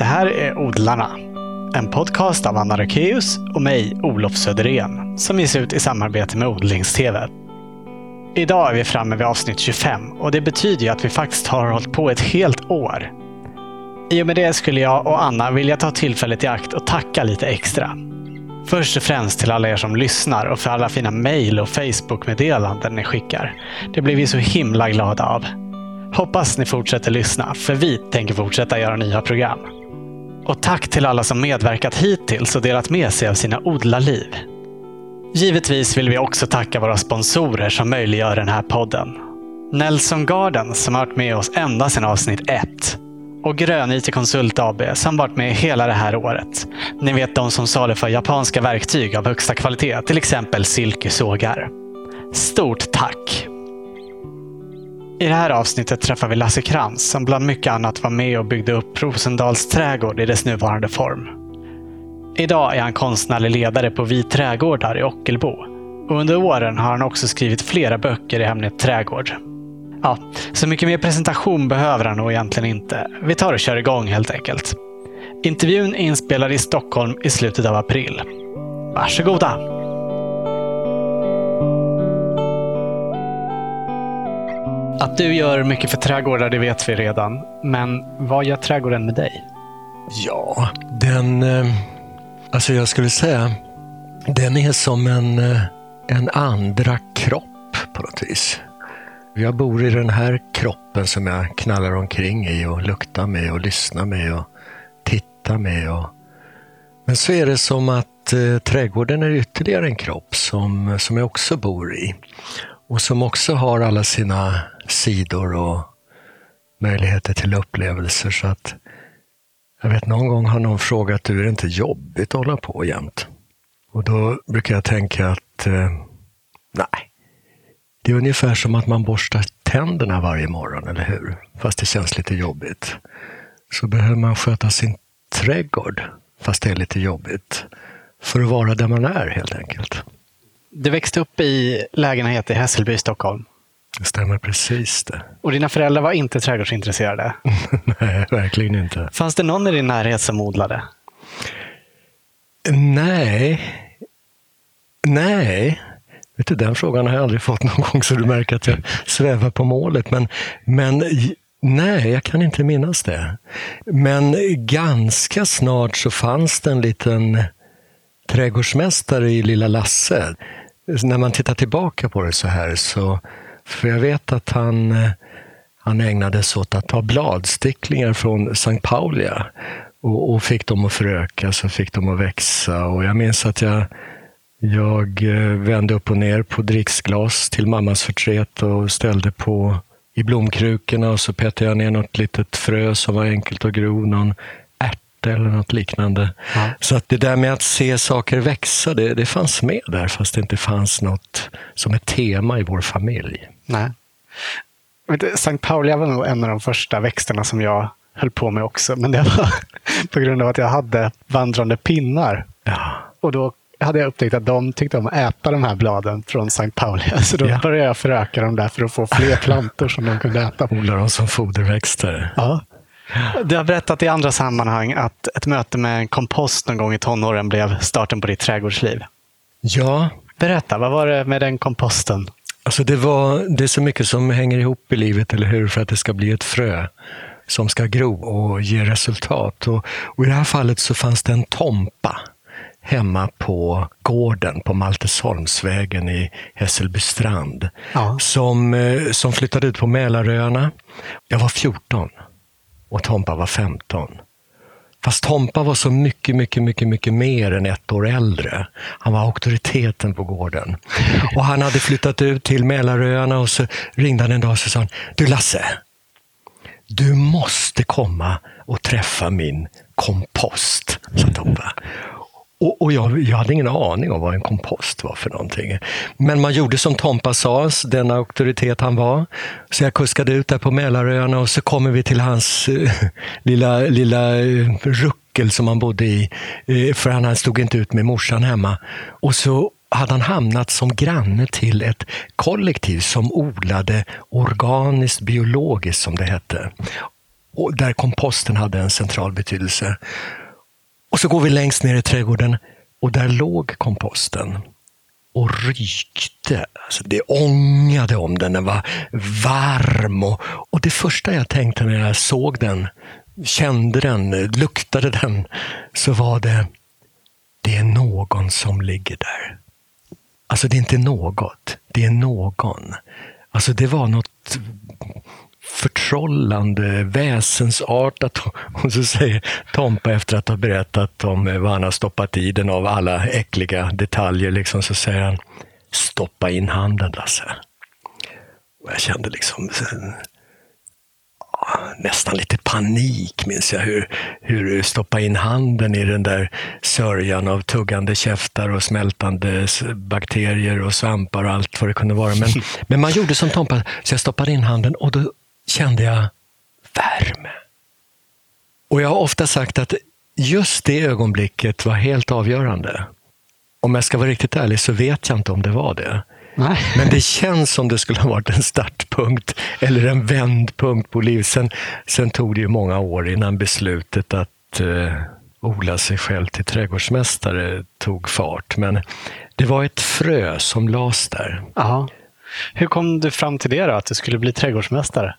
Det här är Odlarna. En podcast av Anna Rökeus och mig, Olof Söderén, som ges ut i samarbete med Odlingstv. Idag är vi framme vid avsnitt 25 och det betyder ju att vi faktiskt har hållit på ett helt år. I och med det skulle jag och Anna vilja ta tillfället i akt och tacka lite extra. Först och främst till alla er som lyssnar och för alla fina mejl och Facebook-meddelanden ni skickar. Det blir vi så himla glada av. Hoppas ni fortsätter lyssna, för vi tänker fortsätta göra nya program. Och tack till alla som medverkat hittills och delat med sig av sina odlarliv. Givetvis vill vi också tacka våra sponsorer som möjliggör den här podden. Nelson Garden som har varit med oss ända sedan avsnitt 1. Och Grön IT Konsult AB som varit med hela det här året. Ni vet de som saluför japanska verktyg av högsta kvalitet, till exempel silkesågar. Stort tack! I det här avsnittet träffar vi Lasse Krantz som bland mycket annat var med och byggde upp Rosendals trädgård i dess nuvarande form. Idag är han konstnärlig ledare på Vi trädgårdar i Ockelbo. Och under åren har han också skrivit flera böcker i ämnet trädgård. Ja, så mycket mer presentation behöver han nog egentligen inte. Vi tar och kör igång helt enkelt. Intervjun är inspelad i Stockholm i slutet av april. Varsågoda! Att du gör mycket för trädgårdar, det vet vi redan. Men vad gör trädgården med dig? Ja, den... Eh, alltså jag skulle säga, den är som en, eh, en andra kropp på något vis. Jag bor i den här kroppen som jag knallar omkring i och luktar med och lyssnar med och tittar med. Och... Men så är det som att eh, trädgården är ytterligare en kropp som, som jag också bor i. Och som också har alla sina sidor och möjligheter till upplevelser. Så att jag vet någon gång har någon frågat, du är det inte jobbigt att hålla på jämt? Och då brukar jag tänka att eh, nej, det är ungefär som att man borstar tänderna varje morgon, eller hur? Fast det känns lite jobbigt. Så behöver man sköta sin trädgård, fast det är lite jobbigt. För att vara där man är helt enkelt. Du växte upp i lägenhet i Hässelby i Stockholm. Det stämmer precis det. Och dina föräldrar var inte trädgårdsintresserade. Nej, verkligen inte. Fanns det någon i din närhet som odlade? Nej. Nej. Vet du, den frågan har jag aldrig fått någon gång, så du märker att jag svävar på målet. Men, men nej, jag kan inte minnas det. Men ganska snart så fanns det en liten trädgårdsmästare i Lilla Lasse. När man tittar tillbaka på det så här, så, för jag vet att han, eh, han ägnade sig åt att ta bladsticklingar från Sankt Paulia och, och fick dem att föröka, så fick dem att växa. Och jag minns att jag, jag eh, vände upp och ner på dricksglas till mammas förtret och ställde på i blomkrukorna och så petade jag ner något litet frö som var enkelt att gro, någon ärta eller något liknande. Ja. Så att det där med att se saker växa, det, det fanns med där fast det inte fanns något som ett tema i vår familj. Nej. Sankt Paulia var nog en av de första växterna som jag höll på med också. Men det var på grund av att jag hade vandrande pinnar. Ja, Och då hade jag upptäckt att de tyckte om att äta de här bladen från Sankt Paulia. Så då Ja. började jag föröka dem där för att få fler plantor som de kunde äta. odlar dem som foderväxter. Ja. Du har berättat i andra sammanhang att ett möte med en kompost någon gång i tonåren blev starten på ditt trädgårdsliv. Ja, Berätta, vad var det med den komposten? Alltså det, var, det är så mycket som hänger ihop i livet, eller hur? För att det ska bli ett frö som ska gro och ge resultat. Och, och I det här fallet så fanns det en tompa hemma på gården på Maltesholmsvägen i Hässelbystrand Ja. som, eh, som flyttade ut på Mälaröarna. Jag var 14 och Tompa var 15. Fast Tompa var så mycket, mycket, mycket, mycket mer än ett år äldre. Han var auktoriteten på gården. Och han hade flyttat ut till Mälaröarna och så ringde han en dag och så sa han, du Lasse, du måste komma och träffa min kompost, sa Tompa. Och, och jag, jag hade ingen aning om vad en kompost var för någonting. Men man gjorde som Tompa sa, den auktoritet han var. Så jag kuskade ut där på Mälaröarna och så kommer vi till hans eh, lilla, lilla eh, ruckel som han bodde i. Eh, för han stod inte ut med morsan hemma. Och så hade han hamnat som granne till ett kollektiv som odlade organiskt biologiskt, som det hette. och där komposten hade en central betydelse. Och så går vi längst ner i trädgården och där låg komposten och rykte. Alltså det ångade om den, den var varm. Och, och det första jag tänkte när jag såg den, kände den, luktade den, så var det, det är någon som ligger där. Alltså det är inte något, det är någon. Alltså det var något förtrollande, väsensartat. Och så säger Tompa efter att ha berättat om vad han har stoppat i den av alla äckliga detaljer, liksom, så säger han Stoppa in handen Lasse. Och jag kände liksom nästan lite panik minns jag hur, hur stoppa in handen i den där sörjan av tuggande käftar och smältande bakterier och svampar och allt vad det kunde vara. Men, men man gjorde som Tompa, så jag stoppade in handen och då kände jag värme. Och jag har ofta sagt att just det ögonblicket var helt avgörande. Om jag ska vara riktigt ärlig så vet jag inte om det var det. Nej. Men det känns som det skulle ha varit en startpunkt eller en vändpunkt på livet. Sen, sen tog det ju många år innan beslutet att eh, odla sig själv till trädgårdsmästare tog fart. Men det var ett frö som lades där. Aha. Hur kom du fram till det då, att du skulle bli trädgårdsmästare?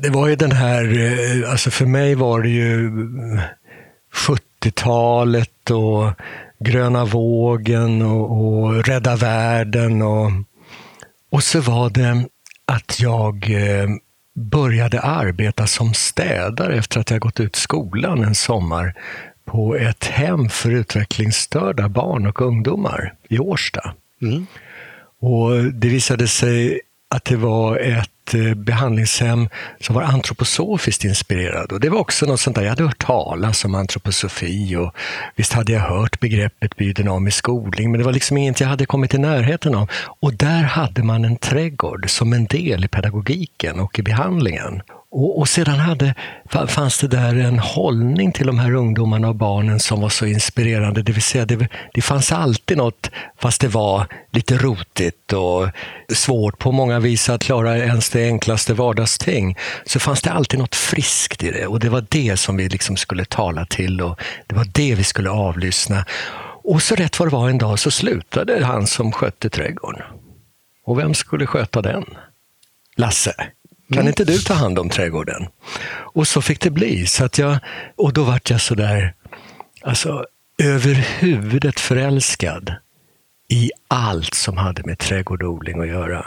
Det var ju den här, eh, alltså för mig var det ju 70-talet och gröna vågen och, och rädda världen. Och, och så var det att jag eh, började arbeta som städare efter att jag gått ut skolan en sommar på ett hem för utvecklingsstörda barn och ungdomar i Årsta. Mm. Och det visade sig att det var ett ett eh, behandlingshem som var antroposofiskt inspirerad. Och det var också något sånt där, jag hade hört talas om antroposofi och visst hade jag hört begreppet biodynamisk odling, men det var liksom inget jag hade kommit i närheten av. Och där hade man en trädgård som en del i pedagogiken och i behandlingen. Och, och, sedan hade, fanns det där en hållning till de här ungdomarna och barnen som var så inspirerande. Det vill säga, det, det fanns alltid något, fast det var lite rotigt och svårt på många vis att klara ens det enklaste vardagsting, så fanns det alltid något friskt i det. Och det var det som vi liksom skulle tala till och det var det vi skulle avlyssna. Och så rätt vad det var en dag så slutade han som skötte trädgården. Och vem skulle sköta den? Lasse. Kan mm. inte du ta hand om trädgården? Och så fick det bli. Så att jag, och då vart jag sådär, alltså över huvudet förälskad i allt som hade med trädgårdsodling att göra.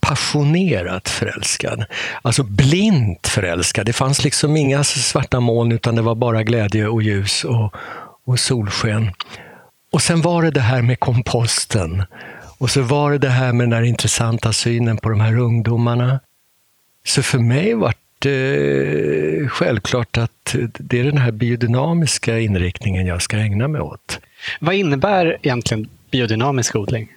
Passionerat förälskad. Alltså blint förälskad. Det fanns liksom inga svarta moln utan det var bara glädje och ljus och, och solsken. Och sen var det det här med komposten. Och så var det det här med den där intressanta synen på de här ungdomarna. Så för mig var det självklart att det är den här biodynamiska inriktningen jag ska ägna mig åt. Vad innebär egentligen biodynamisk odling?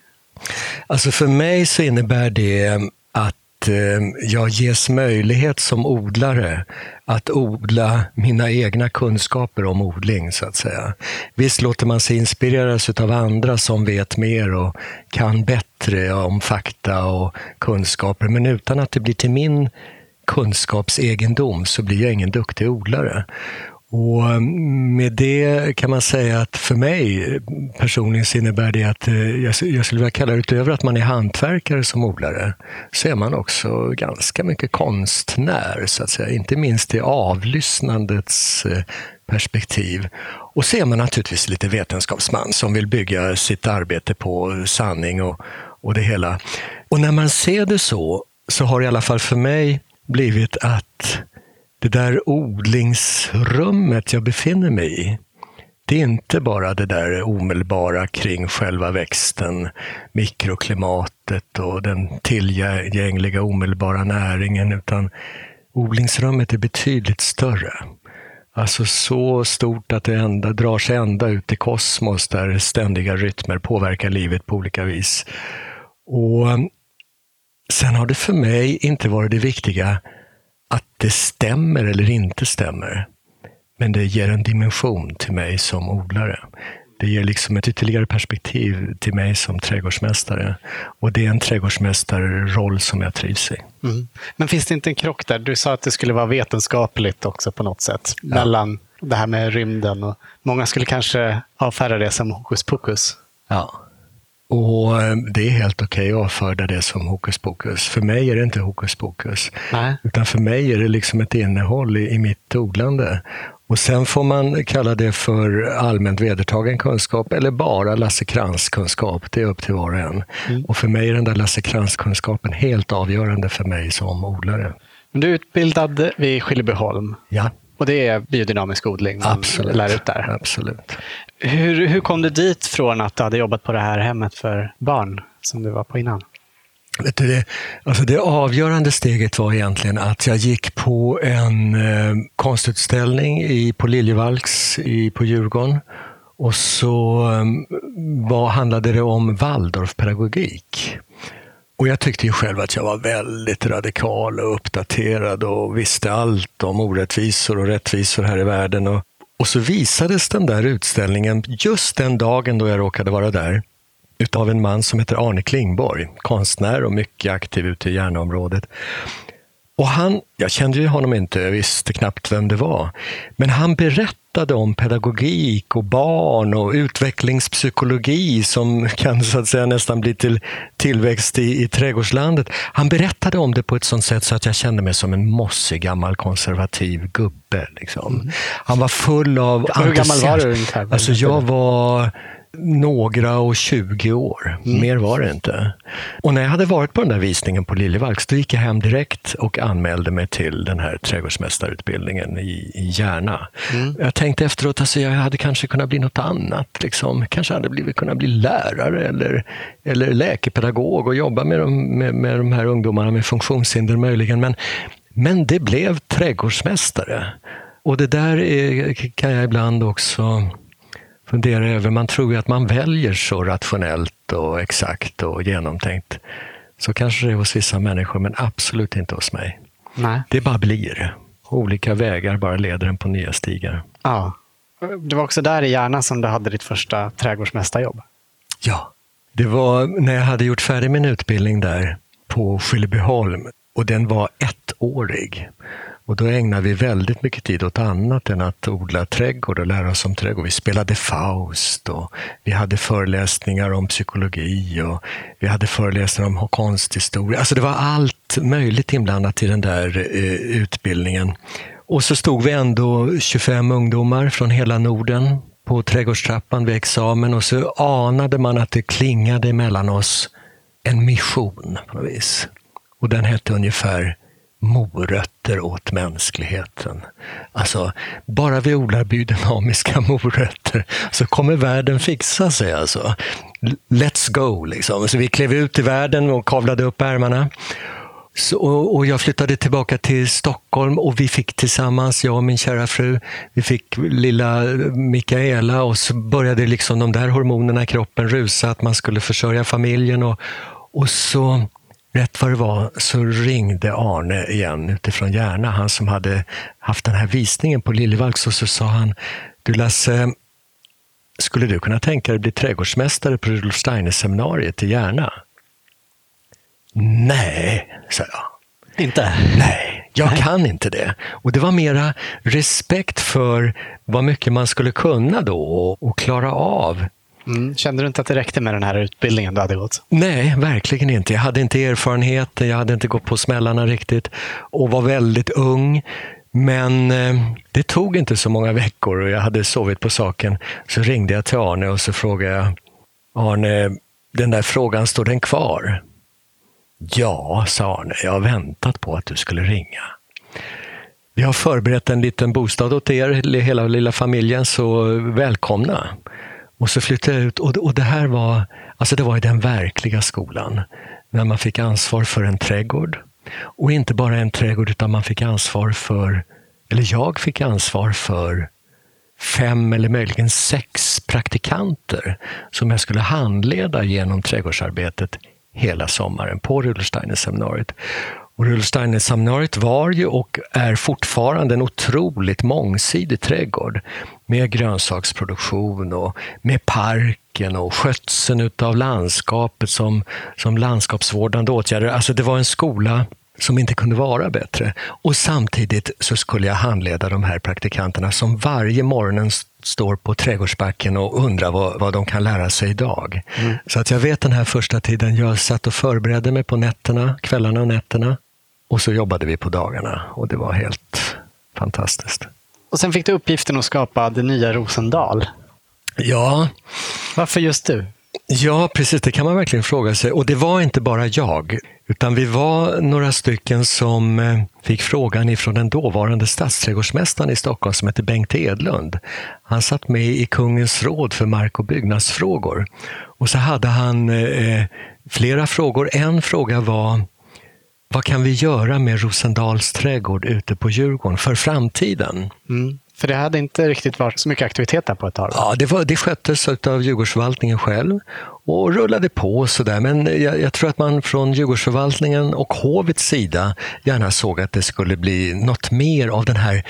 Alltså för mig så innebär det att eh, Eh, jag ges möjlighet som odlare att odla mina egna kunskaper om odling, så att säga. Visst låter man sig inspireras av andra som vet mer och kan bättre om fakta och kunskaper, men utan att det blir till min kunskapsegendom så blir jag ingen duktig odlare. Och mm, med det kan man säga att för mig personligen så innebär det att eh, jag skulle vilja kalla det utöver att man är hantverkare som odlare, så är man också ganska mycket konstnär, så att säga. Inte minst i avlyssnandets eh, perspektiv. Och så är man naturligtvis lite vetenskapsman som vill bygga sitt arbete på sanning och, och det hela. Och när man ser det så, så har i alla fall för mig blivit att det där odlingsrummet jag befinner mig i, det är inte bara det där omedelbara kring själva växten, mikroklimatet och den tillgängliga omedelbara näringen, utan odlingsrummet är betydligt större. Alltså så stort att det ända, drar sig ända ut i kosmos där ständiga rytmer påverkar livet på olika vis. Och um, Sen har det för mig inte varit det viktiga att det stämmer eller inte stämmer. Men det ger en dimension till mig som odlare. det ger liksom ett ytterligare perspektiv till mig som trädgårdsmästare. Och det är en trädgårdsmästarroll som jag trivs i. Mm. Men finns det inte en krock där? Du sa att det skulle vara vetenskapligt också på något sätt. Ja. Mellan det här med rymden och många skulle kanske avfärda det som hokus pokus. Ja. Och eh, det är helt okej okay att avfärda det som hokus pokus. För mig är det inte hokus pokus. Nej. Utan för mig är det liksom ett innehåll i, i mitt odlande. Och sen får man kalla det för allmänt vedertagen kunskap eller bara Lasse Krantz-kunskap. Det är upp till var och en. Mm. Och för mig är den där Lasse Krantz-kunskapen helt avgörande för mig som odlare. Men du är utbildad vid Skillebyholm. Ja. Och det är biodynamisk odling man Absolut. lär ut där? Absolut. Hur, hur kom du dit från att du hade jobbat på det här hemmet för barn som du var på innan? Vet du, det, alltså det avgörande steget var egentligen att jag gick på en eh, konstutställning i, på Liljevalchs i, på Djurgården. Och så eh, var, handlade det om Waldorfpedagogik. Och jag tyckte ju själv att jag var väldigt radikal och uppdaterad och visste allt om orättvisor och rättvisor här i världen. Och, och så visades den där utställningen just den dagen då jag råkade vara där utav en man som heter Arne Klingborg, konstnär och mycket aktiv ute i Järnaområdet. Och han, jag kände ju honom inte, jag visste knappt vem det var. Men han berättade om pedagogik och barn och utvecklingspsykologi som kan så att säga nästan bli till tillväxt i, i trädgårdslandet. Han berättade om det på ett sånt sätt så att jag kände mig som en mossig gammal konservativ gubbe. Liksom. Mm. Han var full av Hur gammal var du ungefär? Alltså jag var några och 20 år. Mm. Mer var det inte. Och när jag hade varit på den där visningen på Liljevalchs, då gick jag hem direkt och anmälde mig till den här trädgårdsmästarutbildningen i, i Järna. Mm. Jag tänkte efteråt, alltså jag hade kanske kunnat bli något annat. Liksom. Kanske hade blivit, kunnat bli lärare eller, eller läkepedagog och jobba med de, med, med de här ungdomarna med funktionshinder möjligen. Men, men det blev trädgårdsmästare. Och det där är, kan jag ibland också fundera över. Man tror ju att man väljer så rationellt och exakt och genomtänkt. Så kanske det är hos vissa människor, men absolut inte hos mig. Nej. Det bara blir. Olika vägar bara leder en på nya stigar. Ja. Det var också där i Järna som du hade ditt första trädgårdsmästarjobb? Ja. Det var när jag hade gjort färdig min utbildning där på Skillebyholm och den var ettårig. Och då ägnade vi väldigt mycket tid åt annat än att odla trädgård och lära oss om trädgård. Vi spelade Faust och vi hade föreläsningar om psykologi och vi hade föreläsningar om konsthistoria. Alltså det var allt möjligt inblandat i den där eh, utbildningen. Och så stod vi ändå 25 ungdomar från hela Norden på trädgårdstrappan vid examen och så anade man att det klingade mellan oss en mission på något vis. Och den hette ungefär morötter åt mänskligheten. Alltså, bara vi odlar biodynamiska morötter så kommer världen fixa sig. Alltså. Let's go! Liksom. Så vi klev ut i världen och kavlade upp ärmarna. Så, och jag flyttade tillbaka till Stockholm och vi fick tillsammans, jag och min kära fru, vi fick lilla Mikaela och så började liksom de där hormonerna i kroppen rusa, att man skulle försörja familjen. Och, och så Rätt vad det var så ringde Arne igen utifrån Järna, han som hade haft den här visningen på Liljevalchs och så sa han, du Lasse, skulle du kunna tänka dig att bli trädgårdsmästare på Rudolf Steiner-seminariet i Järna? Nej, sa jag. Inte? Nej, jag Nej. kan inte det. Och det var mera respekt för vad mycket man skulle kunna då och, och klara av Mm. Kände du inte att det räckte med den här utbildningen du hade gått? Nej, verkligen inte. Jag hade inte erfarenhet, jag hade inte gått på smällarna riktigt och var väldigt ung. Men eh, det tog inte så många veckor och jag hade sovit på saken. Så ringde jag till Arne och så frågade jag Arne, den där frågan, står den kvar? Ja, sa Arne, jag har väntat på att du skulle ringa. Vi har förberett en liten bostad åt er, hela lilla familjen, så välkomna. Och så flyttade jag ut och, och det här var, alltså det var i den verkliga skolan. När man fick ansvar för en trädgård. Och inte bara en trädgård utan man fick ansvar för, eller jag fick ansvar för fem eller möjligen sex praktikanter som jag skulle handleda genom trädgårdsarbetet hela sommaren på Rudolfsteiner-seminariet. Och Rudolfsteiner-seminariet var ju och är fortfarande en otroligt mångsidig trädgård med grönsaksproduktion och med parken och skötseln av landskapet som, som landskapsvårdande åtgärder. Alltså det var en skola som inte kunde vara bättre. Och samtidigt så skulle jag handleda de här praktikanterna som varje morgon står på trädgårdsbacken och undrar vad, vad de kan lära sig idag. Mm. Så att jag vet den här första tiden, jag satt och förberedde mig på nätterna, kvällarna och nätterna. Och så jobbade vi på dagarna och det var helt fantastiskt. Och sen fick du uppgiften att skapa det nya Rosendal. Ja. Varför just du? Ja, precis. Det kan man verkligen fråga sig. Och det var inte bara jag, utan vi var några stycken som eh, fick frågan ifrån den dåvarande stadsträdgårdsmästaren i Stockholm som hette Bengt Edlund. Han satt med i Kungens råd för mark och byggnadsfrågor. Och så hade han eh, flera frågor. En fråga var vad kan vi göra med Rosendals trädgård ute på Djurgården för framtiden? Mm. För det hade inte riktigt varit så mycket aktivitet där på ett tag? Ja, det, var, det sköttes av Djurgårdsförvaltningen själv och rullade på sådär. Men jag, jag, tror att man från Djurgårdsförvaltningen och hovets sida gärna såg att det skulle bli något mer av den här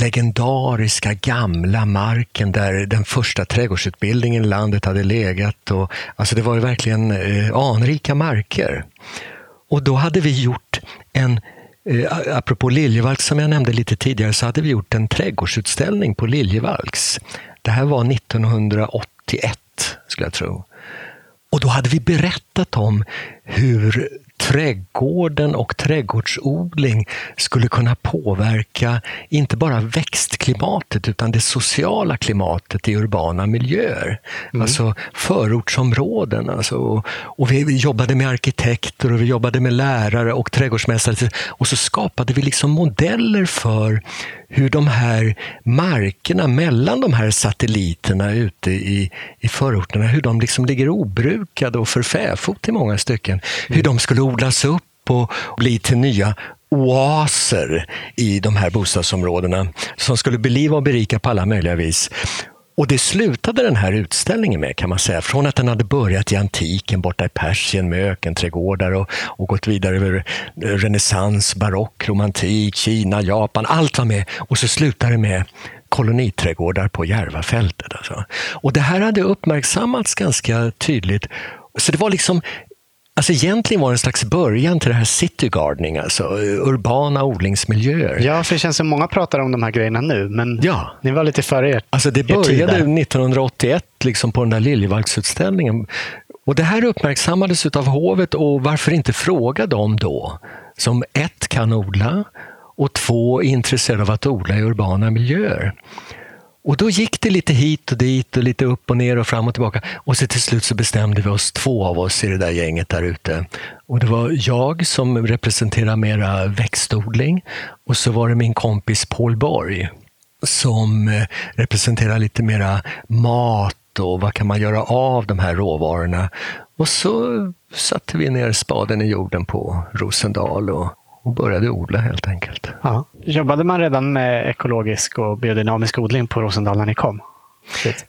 legendariska gamla marken där den första trädgårdsutbildningen i landet hade legat. Och, alltså det var ju verkligen eh, anrika marker. Och då hade vi gjort en Eh, apropå Liljevalchs som jag nämnde lite tidigare så hade vi gjort en trädgårdsutställning på Liljevalchs. Det här var 1981 skulle jag tro. Och då hade vi berättat om hur trädgården och trädgårdsodling skulle kunna påverka inte bara växtklimatet utan det sociala klimatet i urbana miljöer. Mm. Alltså förortsområden. Alltså, och vi jobbade med arkitekter och vi jobbade med lärare och trädgårdsmästare. Och så skapade vi liksom modeller för hur de här markerna mellan de här satelliterna ute i, i förorterna, hur de liksom ligger obrukade och för fäfot i många stycken. Mm. Hur de skulle odlas upp och bli till nya oaser i de här bostadsområdena som skulle beliva och berika på alla möjliga vis. Och det slutade den här utställningen med kan man säga. Från att den hade börjat i antiken borta i Persien med ökenträdgårdar och, och gått vidare över renässans, barock, romantik, Kina, Japan. Allt var med. Och så slutade det med koloniträdgårdar på Järvafältet. Alltså. Och det här hade uppmärksammats ganska tydligt. Så det var liksom Alltså egentligen var det en slags början till det här city gardening, alltså urbana odlingsmiljöer. Ja, för det känns som många pratar om de här grejerna nu, men ja. ni var lite före er Alltså det började 1981 liksom på den där Liljevalchsutställningen. Och det här uppmärksammades av hovet och varför inte fråga dem då, som ett kan odla och två är intresserade av att odla i urbana miljöer. Och då gick det lite hit och dit och lite upp och ner och fram och tillbaka. Och så till slut så bestämde vi oss, två av oss i det där gänget där ute. Och det var jag som representerar mera växtodling och så var det min kompis Paul Borg som eh, representerar lite mera mat och vad kan man göra av de här råvarorna. Och så satte vi ner spaden i jorden på Rosendal och och började odla helt enkelt. Ja. Jobbade man redan med ekologisk och biodynamisk odling på Rosendal när ni kom?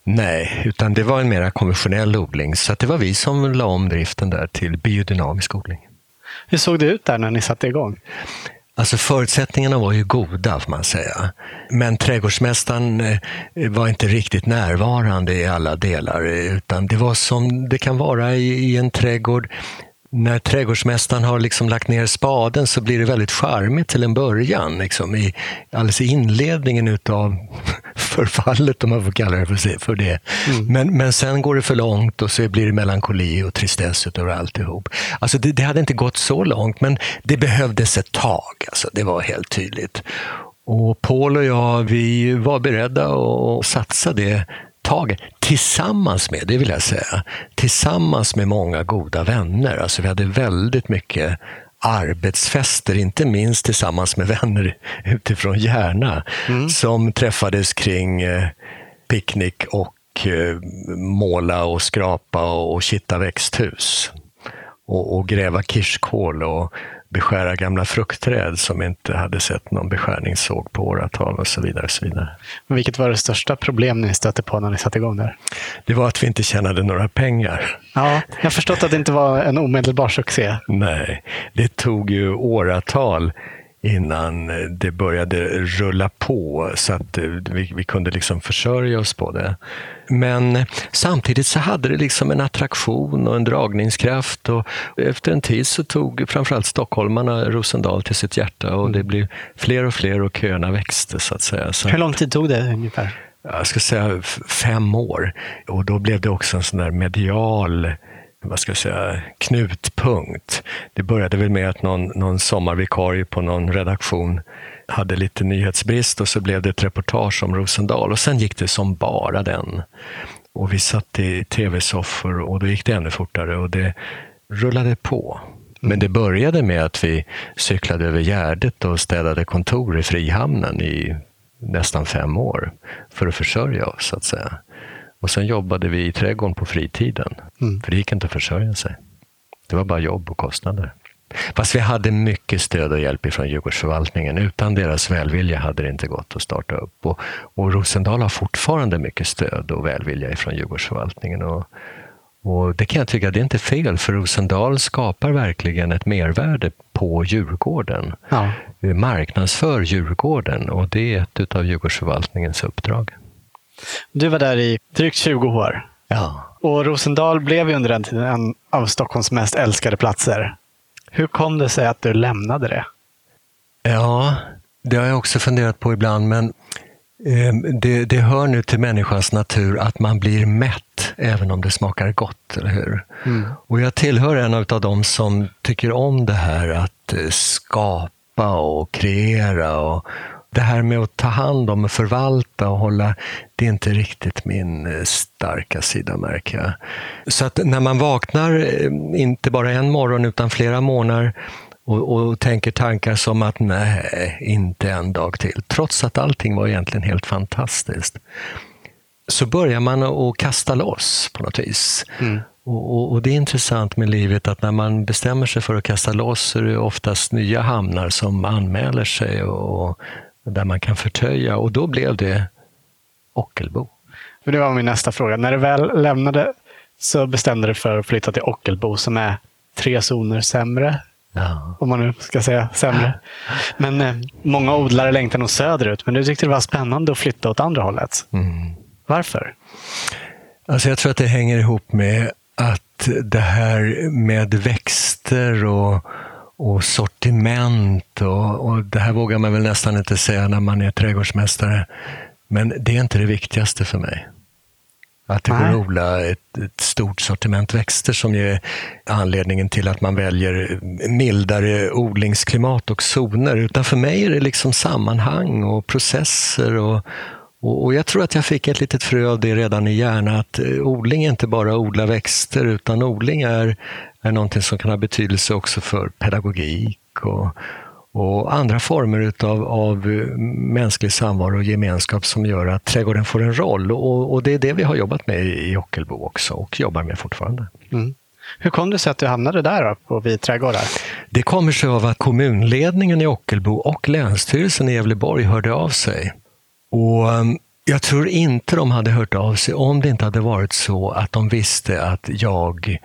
Nej, utan det var en mer konventionell odling. Så det var vi som la om driften där till biodynamisk odling. Hur såg det ut där när ni satte igång? Alltså förutsättningarna var ju goda, får man säga. Men trädgårdsmästaren eh, var inte riktigt närvarande i alla delar, utan det var som det kan vara i en trädgård när trädgårdsmästaren har liksom lagt ner spaden så blir det väldigt charmigt till en början. Liksom, i, alldeles i inledningen utav förfallet, om man får kalla det för, för det. Mm. Men, men sen går det för långt och så blir det melankoli och tristess över alltihop. Alltså det, det hade inte gått så långt, men det behövdes ett tag. Alltså, det var helt tydligt. Och Paul och jag, vi var beredda att satsa det taget tillsammans med, det vill jag säga, tillsammans med många goda vänner. Alltså vi hade väldigt mycket arbetsfester, inte minst tillsammans med vänner utifrån Järna, mm. som träffades kring eh, picknick och eh, måla och skrapa och, och kitta växthus. Och, och gräva kirskål och beskära gamla fruktträd som inte hade sett någon beskärningssåg på åratal och så vidare. Och så vidare. Vilket var det största problem ni stötte på när ni satte igång där? Det var att vi inte tjänade några pengar. Ja, jag har förstått att det inte var en omedelbar succé. Nej, det tog ju åratal innan det började rulla på så att vi, vi kunde liksom försörja oss på det. Men samtidigt så hade det liksom en attraktion och en dragningskraft och efter en tid så tog framförallt stockholmarna Rosendal till sitt hjärta och det blev fler och fler och köerna växte så att säga. Så Hur lång tid tog det ungefär? Jag ska säga fem år och då blev det också en sån där medial vad ska jag säga, knutpunkt. Det började väl med att någon, någon sommarvikarie på någon redaktion hade lite nyhetsbrist och så blev det ett reportage om Rosendal och sen gick det som bara den. Och vi satt i tv-soffor och då gick det ännu fortare och det rullade på. Men det började med att vi cyklade över Gärdet och städade kontor i Frihamnen i nästan fem år för att försörja oss, så att säga. Och sen jobbade vi i trädgården på fritiden, mm. för det gick inte att försörja sig. Det var bara jobb och kostnader. Fast vi hade mycket stöd och hjälp från Djurgårdsförvaltningen. Utan deras välvilja hade det inte gått att starta upp. Och, och Rosendal har fortfarande mycket stöd och välvilja från Djurgårdsförvaltningen. Och, och det kan jag tycka, det är inte fel, för Rosendal skapar verkligen ett mervärde på Djurgården. Ja. Marknadsför Djurgården och det är ett av Djurgårdsförvaltningens uppdrag. Du var där i drygt 20 år. Ja. Och Rosendal blev ju under den tiden en av Stockholms mest älskade platser. Hur kom det sig att du lämnade det? Ja, det har jag också funderat på ibland, men eh, det, det, hör nu till människans natur att man blir mätt även om det smakar gott, eller hur? Mm. Och jag tillhör en av dem som tycker om det här att eh, skapa och kreera och, det här med att ta hand om och förvalta och hålla, det är inte riktigt min eh, starka sida märker jag. Så att när man vaknar, eh, inte bara en morgon utan flera månader och, och, tänker tankar som att nej, inte en dag till, trots att allting var egentligen helt fantastiskt. Så börjar man att kasta loss på något vis. Mm. Och, och, och, Det är intressant med livet att när man bestämmer sig för att kasta loss så är det oftast nya hamnar som anmäler sig och där man kan förtöja och då blev det Ockelbo. För det var min nästa fråga. När du väl lämnade så bestämde du för att flytta till Ockelbo som är tre zoner sämre. Ja. Om man nu ska säga sämre. Men eh, många odlare längtar nog söderut, men du tyckte det var spännande att flytta åt andra hållet. Mm. Varför? Alltså jag tror att det hänger ihop med att det här med växter och och sortiment och, och, det här vågar man väl nästan inte säga när man är trädgårdsmästare. Men det är inte det viktigaste för mig. Att det går att odla ett, ett, stort sortiment växter som är anledningen till att man väljer mildare odlingsklimat och zoner. Utan för mig är det liksom sammanhang och processer och, och, jag tror att jag fick ett litet frö av det redan i hjärnan, att eh, odling är inte bara odla växter, utan odling är, är någonting som kan ha betydelse också för pedagogik och, och andra former utav, av eh, mänsklig samvaro och gemenskap som gör att trädgården får en roll. Och, och det är det vi har jobbat med i Ockelbo också och jobbar med fortfarande. Mm. Hur kom det sig att du hamnade där då, på Vid trädgårdar? Det kommer sig av att kommunledningen i Ockelbo och Länsstyrelsen i Gävleborg hörde av sig och ehm, jag tror inte de hade hört av sig om det inte hade varit så att de visste att jag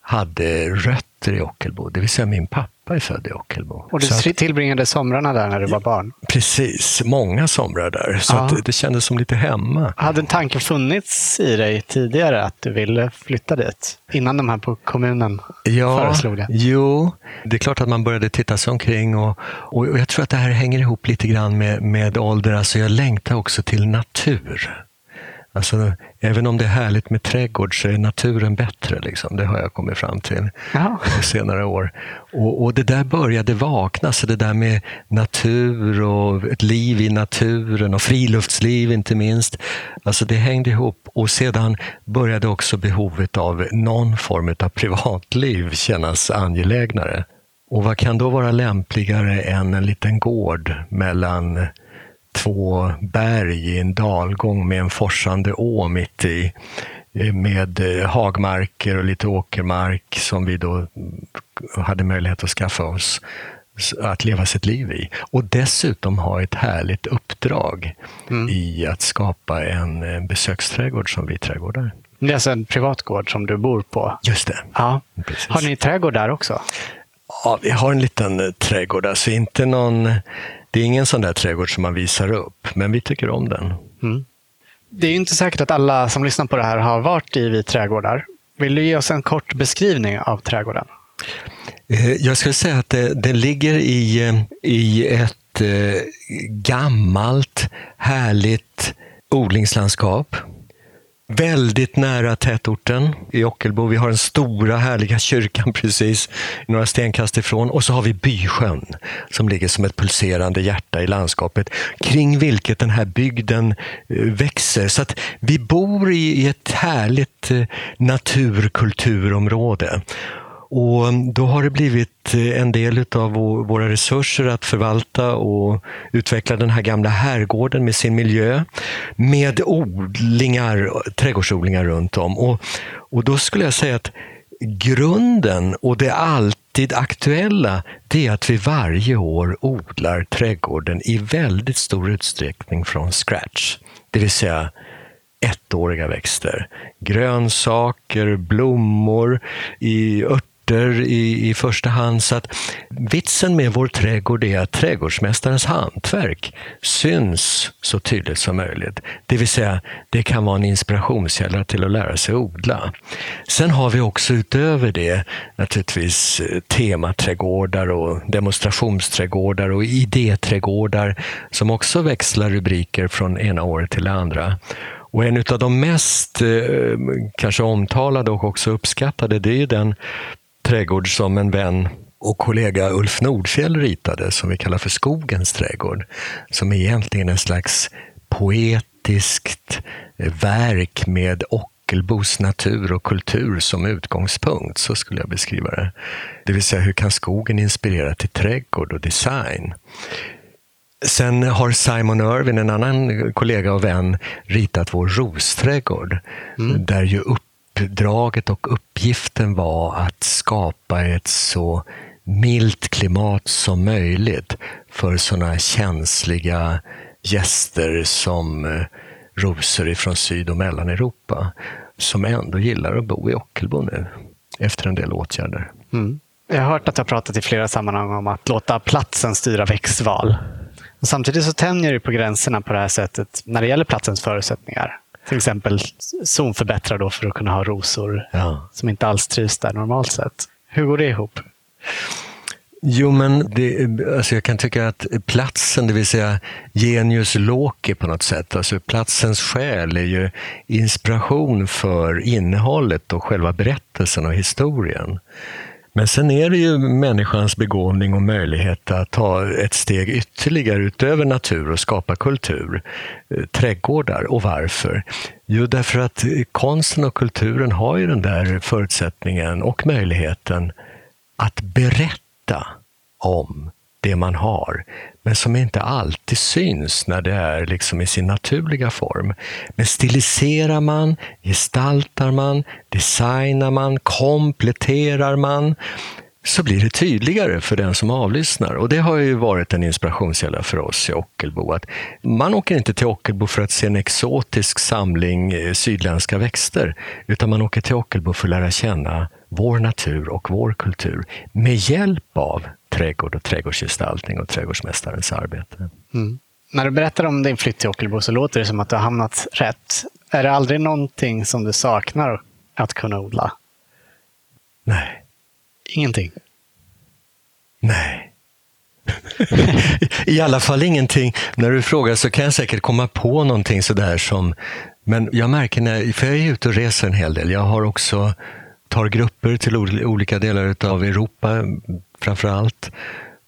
hade rötter i Ockelbo, det vill säga min pappa är född i Ockelbo. Och du så tillbringade somrarna där när du var barn? Precis, många somrar där. Så ja. det kändes som lite hemma. Hade en tanke funnits i dig tidigare att du ville flytta dit? Innan de här på kommunen ja, föreslog det? Jo, det är klart att man började titta sig omkring och, och jag tror att det här hänger ihop lite grann med, med ålder. Alltså jag längtar också till natur. Alltså, även om det är härligt med trädgård så är naturen bättre. Liksom. Det har jag kommit fram till på senare år. Och, och, det där började vakna, så det där med natur och ett liv i naturen och friluftsliv inte minst. Alltså det hängde ihop och sedan började också behovet av någon form av privatliv kännas angelägnare. Och vad kan då vara lämpligare än en liten gård mellan två berg i en dalgång med en forsande å mitt i eh, med eh, hagmarker och lite åkermark som vi då hade möjlighet att skaffa oss. att leva sitt liv i. Och dessutom ha ett härligt uppdrag mm. i att skapa en besöksträdgård som vi trädgårdar. Det är alltså en privat gård som du bor på? Just det. Ja. Precis. Har ni trädgård där också? Ja, vi har en liten eh, trädgård. Alltså inte någon, det är ingen sån där trädgård som man visar upp, men vi tycker om den. Mm. Det är inte säkert att alla som lyssnar på det här har varit i vi trädgårdar. Vill du ge oss en kort beskrivning av trädgården? Eh, jag skulle säga att det, det ligger i, eh, i ett gammalt, härligt odlingslandskap Väldigt nära tätorten i Ockelbo. Vi har den stora härliga kyrkan precis några stenkast ifrån. Och så har vi Bysjön som ligger som ett pulserande hjärta i landskapet kring vilket den här bygden eh, växer. Så att vi bor i ett härligt eh, naturkulturområde. Och då har det blivit eh, en del av våra resurser att förvalta och utveckla den här gamla herrgården med sin miljö. Med odlingar, trädgårdsodlingar runt om. Och, och då skulle jag säga att grunden och det alltid aktuella, det är att vi varje år odlar trädgården i väldigt stor utsträckning från scratch. Det vill säga ettåriga växter. Grönsaker, blommor, i örter örter i, i första hand. Så att vitsen med vår trädgård är att trädgårdsmästarens hantverk syns så tydligt som möjligt. Det vill säga, det kan vara en inspirationskälla till att lära sig odla. Sen har vi också utöver det naturligtvis eh, tematrädgårdar och demonstrationsträdgårdar och idéträdgårdar som också växlar rubriker från ena året till det andra. Och en av de mest eh, kanske omtalade och också uppskattade, det är den trädgård som en vän och kollega Ulf Nordfjell ritade, som vi kallar för Skogens trädgård, som är egentligen en slags poetiskt verk med Ockelbos natur och kultur som utgångspunkt, så skulle jag beskriva det. Det vill säga, hur kan skogen inspirera till trädgård och design? Sen har Simon Irwin, en annan kollega och vän, ritat vår rosträdgård, mm. där ju upp uppdraget och uppgiften var att skapa ett så milt klimat som möjligt för sådana känsliga gäster som eh, rosor ifrån Syd och Mellaneuropa som ändå gillar att bo i Ockelbo nu efter en del åtgärder. Mm. Jag har hört att du har pratat i flera sammanhang om att låta platsen styra växtval. samtidigt så tänjer du på gränserna på det här sättet när det gäller platsens förutsättningar till exempel zonförbättra då för att kunna ha rosor ja. som inte alls trivs där normalt sett. Hur går det ihop? Jo, men det, alltså jag kan tycka att platsen, det vill säga genius loci på något sätt, alltså platsens själ är ju inspiration för innehållet och själva berättelsen och historien. Men sen är det ju människans begåvning och möjlighet att ta ett steg ytterligare utöver natur och skapa kultur. Eh, trädgårdar. Och varför? Jo, därför att konsten och kulturen har ju den där förutsättningen och möjligheten att berätta om det man har, men som inte alltid syns när det är liksom i sin naturliga form. Men stiliserar man, gestaltar man, designar man, kompletterar man, så blir det tydligare för den som avlyssnar. Och det har ju varit en inspirationskälla för oss i Ockelbo. Att man åker inte till Ockelbo för att se en exotisk samling eh, sydländska växter, utan man åker till Ockelbo för att lära känna vår natur och vår kultur med hjälp av trädgård och trädgårdsgestaltning och trädgårdsmästarens arbete. Mm. När du berättar om din flytt till Ockelbo så låter det som att du har hamnat rätt. Är det aldrig någonting som du saknar att kunna odla? Nej. Ingenting? Nej. I alla fall ingenting. När du frågar så kan jag säkert komma på någonting sådär som... Men jag märker när, för jag är ute och reser en hel del. Jag har också tar grupper till olika delar av Europa framför allt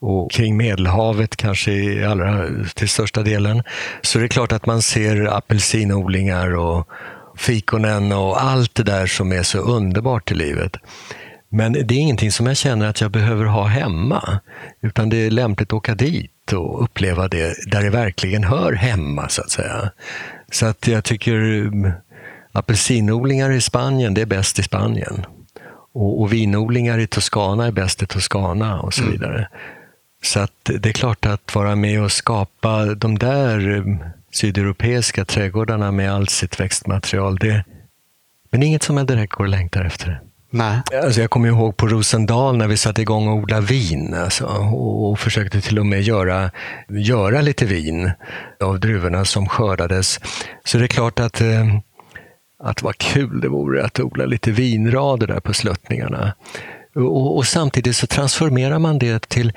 och kring Medelhavet kanske i allra, till största delen. Så det är klart att man ser apelsinodlingar och fikonen och allt det där som är så underbart i livet. Men det är ingenting som jag känner att jag behöver ha hemma, utan det är lämpligt att åka dit och uppleva det där det verkligen hör hemma, så att säga. Så att jag tycker apelsinodlingar i Spanien, det är bäst i Spanien. Och, och vinodlingar i Toscana är bäst i Toscana och så mm. vidare. Så att det är klart att vara med och skapa de där eh, sydeuropeiska trädgårdarna med allt sitt växtmaterial, det, men det är inget som jag direkt går och längtar efter. Nej. Alltså jag kommer ihåg på Rosendal när vi satte igång och odla vin alltså, och, och försökte till och med göra, göra lite vin av druvorna som skördades. Så det är klart att, eh, att vad kul det vore att odla lite vinrader där på sluttningarna. Och, och samtidigt så transformerar man det till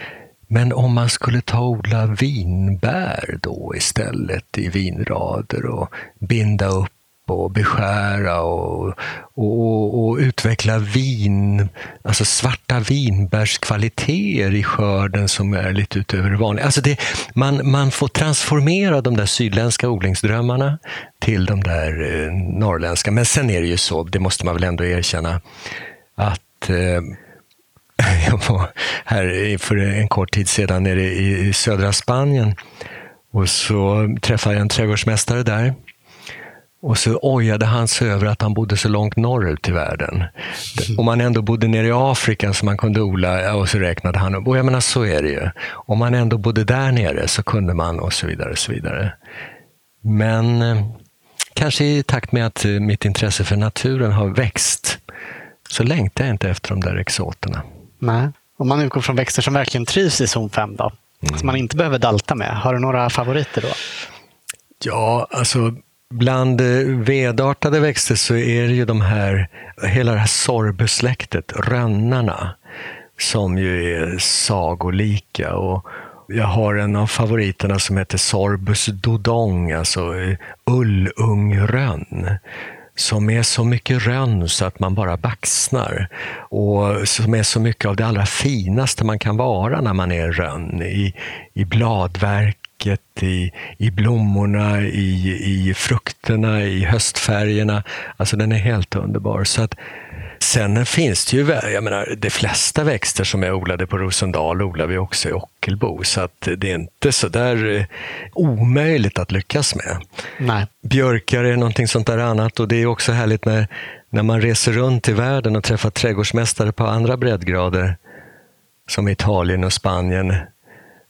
men om man skulle ta och odla vinbär då istället i vinrader och binda upp och beskära och, och, och, utveckla vin, alltså svarta vinbärskvaliteter i skörden som är lite utöver det vanliga. Alltså det, man, man får transformera de där sydländska odlingsdrömmarna till de där eh, norrländska. Men sen är det ju så, det måste man väl ändå erkänna, att eh, jag var här för en kort tid sedan nere i södra Spanien och så träffade jag en trädgårdsmästare där och så ojade han sig över att han bodde så långt norrut i världen. Om man ändå bodde nere i Afrika så man kunde odla, och så räknade han upp. Och jag menar, så är det ju. Om man ändå bodde där nere så kunde man och så vidare. Och så vidare. Men eh, kanske i takt med att eh, mitt intresse för naturen har växt så längtar jag inte efter de där exoterna. Nej. Om man utgår från växter som verkligen trivs i zon 5 då? Mm. Som man inte behöver dalta med. Har du några favoriter då? Ja, alltså Bland eh, vedartade växter så är det ju de här, hela det här sorbesläktet, rönnarna, som ju är sagolika. Och jag har en av favoriterna som heter Sorbus dodong, alltså eh, ullungrönn som är så mycket rönn så att man bara baxnar. Och som är så mycket av det allra finaste man kan vara när man är rönn. I, i bladverk bläcket, i, i blommorna, i, i frukterna, i höstfärgerna. Alltså den är helt underbar. Så att, sen finns det ju, jag menar, de flesta växter som är odlade på Rosendal odlar vi också i Ockelbo. Så att det är inte så där eh, omöjligt att lyckas med. Nej. Björkar är någonting sånt där annat och det är också härligt när, när man reser runt i världen och träffar trädgårdsmästare på andra breddgrader som Italien och Spanien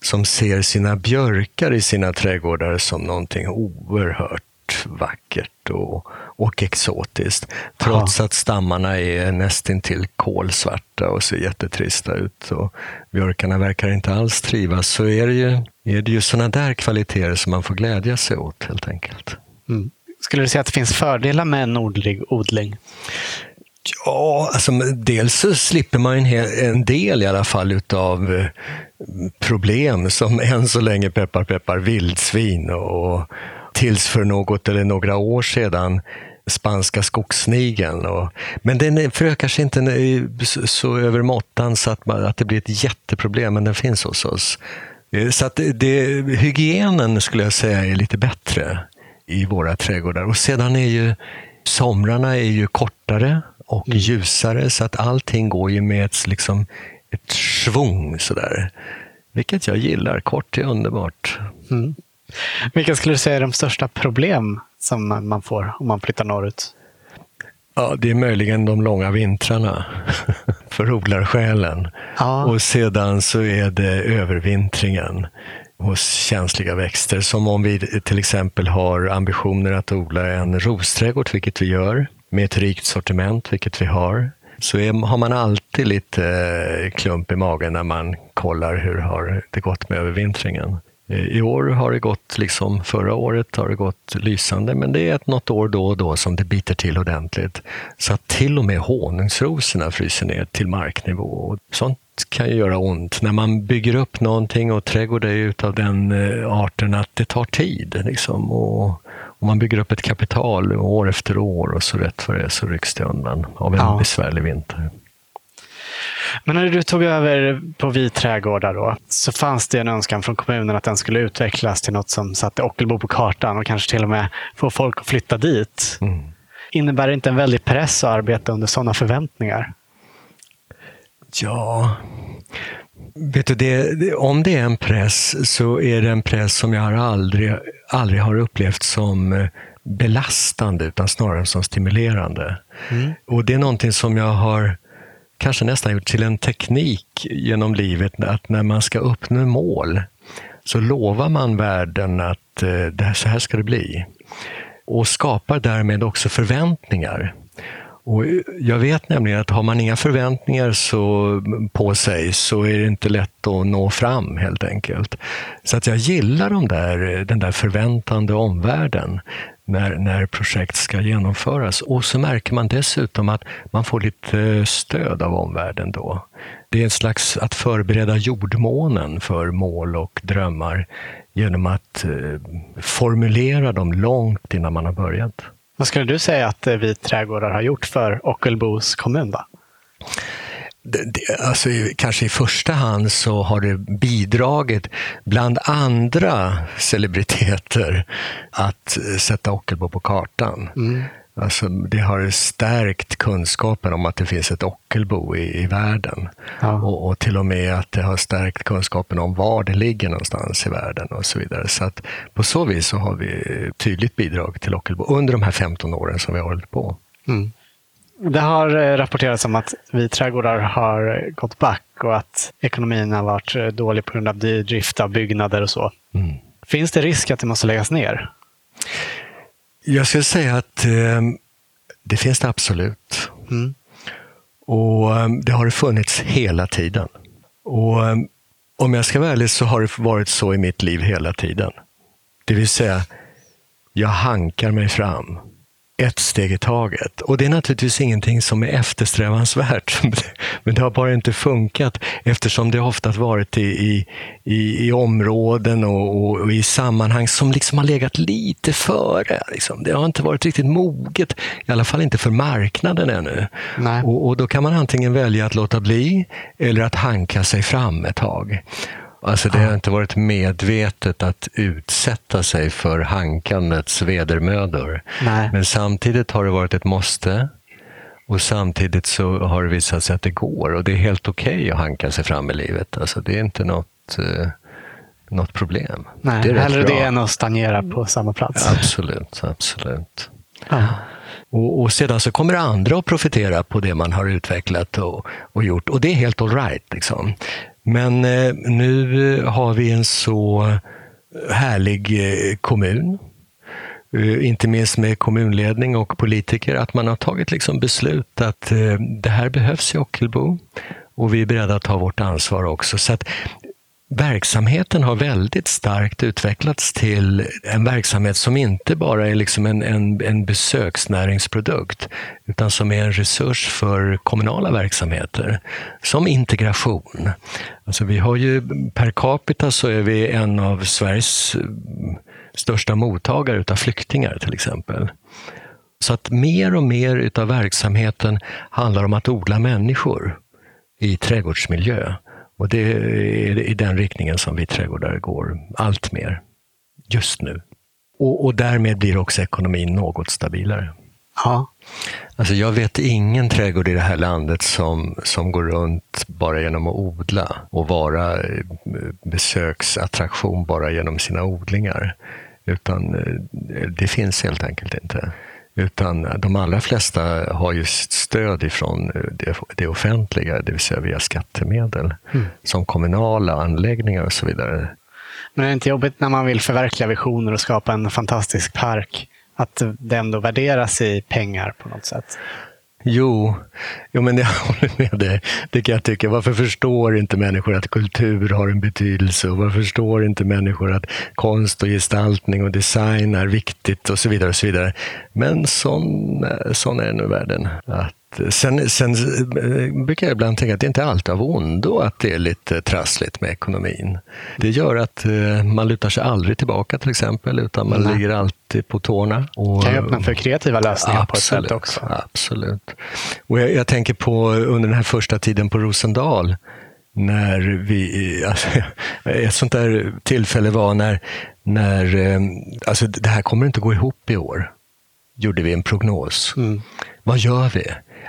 som ser sina björkar i sina trädgårdar som någonting oerhört vackert och, och exotiskt. Trots Aha. att stammarna är nästintill kolsvarta och ser jättetrista ut. Och björkarna verkar inte alls trivas. Så är det ju, är det ju sådana där kvaliteter som man får glädja sig åt helt enkelt. Mm. Skulle du säga att det finns fördelar med nordlig odling? Ja, alltså, dels så slipper man en, hel, en del i alla fall utav eh, problem som än så länge peppar peppar vildsvin och tills för något eller några år sedan spanska skogssnigeln. Och, men den förökar sig inte så, över måttan så att, man, att det blir ett jätteproblem, men den finns hos oss. Eh, så att det, hygienen skulle jag säga är lite bättre i våra trädgårdar. Och sedan är ju somrarna är ju kortare och mm. ljusare så att allting går ju med ett, liksom, ett svung sådär. Vilket jag gillar. Kort är underbart. Mm. Vilka skulle du säga är de största problem som man får om man flyttar norrut? Ja, det är möjligen de långa vintrarna för odlarsjälen. Ja. Och sedan så är det övervintringen hos känsliga växter. Som om vi till exempel har ambitioner att odla en rosträdgård, vilket vi gör med ett rikt sortiment, vilket vi har, så är, har man alltid lite eh, klump i magen när man kollar hur har det gått med övervintringen. Eh, I år har det gått, liksom förra året har det gått lysande, men det är ett, något år då och då som det biter till ordentligt. Så att till och med honungsrosorna fryser ner till marknivå. Sånt kan ju göra ont. När man bygger upp någonting och trädgård är utav den eh, arten att det tar tid. Liksom, och om man bygger upp ett kapital år efter år och så rätt för det så rycks det undan av en ja. besvärlig vinter. Men när du tog över på Vit trädgårdar då, så fanns det en önskan från kommunen att den skulle utvecklas till något som satte Ockelbo på kartan och kanske till och med få folk att flytta dit. Mm. Innebär det inte en väldig press att arbeta under sådana förväntningar? Ja, vet du, det, om det är en press så är det en press som jag aldrig, aldrig har upplevt som eh, belastande utan snarare som stimulerande. Mm. Och det är någonting som jag har kanske nästan gjort till en teknik genom livet att när man ska uppnå mål så lovar man världen att eh, det här, så här ska det bli. Och skapar därmed också förväntningar. Och jag vet nämligen att har man inga förväntningar så, på sig så är det inte lätt att nå fram helt enkelt. Så att jag gillar de där, den där förväntande omvärlden när, när projekt ska genomföras. Och så märker man dessutom att man får lite stöd av omvärlden då. Det är en slags att förbereda jordmånen för mål och drömmar genom att eh, formulera dem långt innan man har börjat. Vad skulle du säga att eh, vi trädgårdar har gjort för Ockelbos kommun? Då? Det, det, alltså, kanske i första hand så har det bidragit, bland andra celebriteter, att sätta Ockelbo på kartan. Mm. Alltså, det har stärkt kunskapen om att det finns ett Ockelbo i, i världen. Ja. Och, och, till och med att det har stärkt kunskapen om var det ligger någonstans i världen och så vidare. Så att på så vis så har vi tydligt bidrag till Ockelbo under de här 15 åren som vi har hållit på. Mm. Det har eh, rapporterats om att vi trädgårdar har gått back och att ekonomin har varit eh, dålig på grund av drift av byggnader och så. Mm. Finns det risk att det måste läggas ner? Jag skulle säga att eh, det finns det absolut. Mm. Och eh, det har det funnits hela tiden. Och eh, om jag ska vara ärlig så har det varit så i mitt liv hela tiden. Det vill säga, jag hankar mig fram ett steg i taget. Och det är naturligtvis ingenting som är eftersträvansvärt. Men det har bara inte funkat eftersom det ofta varit i, i, i områden och, och, och, i sammanhang som liksom har legat lite före. Liksom. Det har inte varit riktigt moget, i alla fall inte för marknaden ännu. Och, och då kan man antingen välja att låta bli eller att hanka sig fram ett tag. Alltså det har inte varit medvetet att utsätta sig för hankandets vedermödor. Nej. Men samtidigt har det varit ett måste. Och samtidigt så har det visat sig att det går och det är helt okej okay att hanka sig fram i livet. Alltså det är inte något, eh, något problem. Nej, det är hellre det än att stagnera på samma plats. Absolut, absolut. Ja. Och, och, sedan så kommer andra att profitera på det man har utvecklat och, och gjort. Och det är helt alright. Liksom. Men eh, nu eh, har vi en så härlig eh, kommun, eh, inte minst med kommunledning och politiker, att man har tagit liksom beslut att eh, det här behövs i Ockelbo och vi är beredda att ta vårt ansvar också. Så att verksamheten har väldigt starkt utvecklats till en verksamhet som inte bara är liksom en, en, en besöksnäringsprodukt, utan som är en resurs för kommunala verksamheter, som integration. Alltså vi har ju, per capita så är vi en av Sveriges eh, största mottagare utav flyktingar till exempel. Så att mer och mer utav verksamheten handlar om att odla människor i trädgårdsmiljö. Och det är i den riktningen som vi trädgårdare går allt mer just nu. Och, och därmed blir också ekonomin något stabilare. Ja. Alltså jag vet ingen trädgård i det här landet som, som går runt bara genom att odla och vara eh, besöksattraktion bara genom sina odlingar. Utan eh, det finns helt enkelt inte. Utan de allra flesta har ju stöd ifrån eh, det, det offentliga, det vill säga via skattemedel, mm. som kommunala anläggningar och så vidare. Men är det inte jobbigt när man vill förverkliga visioner och skapa en fantastisk park, att det ändå värderas i pengar på något sätt? Jo, jo men jag håller med dig. Det kan jag tycka. Varför förstår inte människor att kultur har en betydelse? Och varför förstår inte människor att konst och gestaltning och design är viktigt och så vidare. och så vidare. Men sån, sån är nu världen. Att Sen, sen eh, brukar jag ibland tänka att det inte är alltid av ondo att det är lite trassligt med ekonomin. Det gör att eh, man lutar sig aldrig tillbaka till exempel, utan man Nej. ligger alltid på tårna. Och, kan ju öppna för kreativa lösningar absolut, på ett sätt också. Absolut. Och jag, jag, tänker på under den här första tiden på Rosendal, när vi, alltså, ett sånt där tillfälle var när, när eh, alltså det här kommer inte gå ihop i år, gjorde vi en prognos. Mm. Vad gör vi?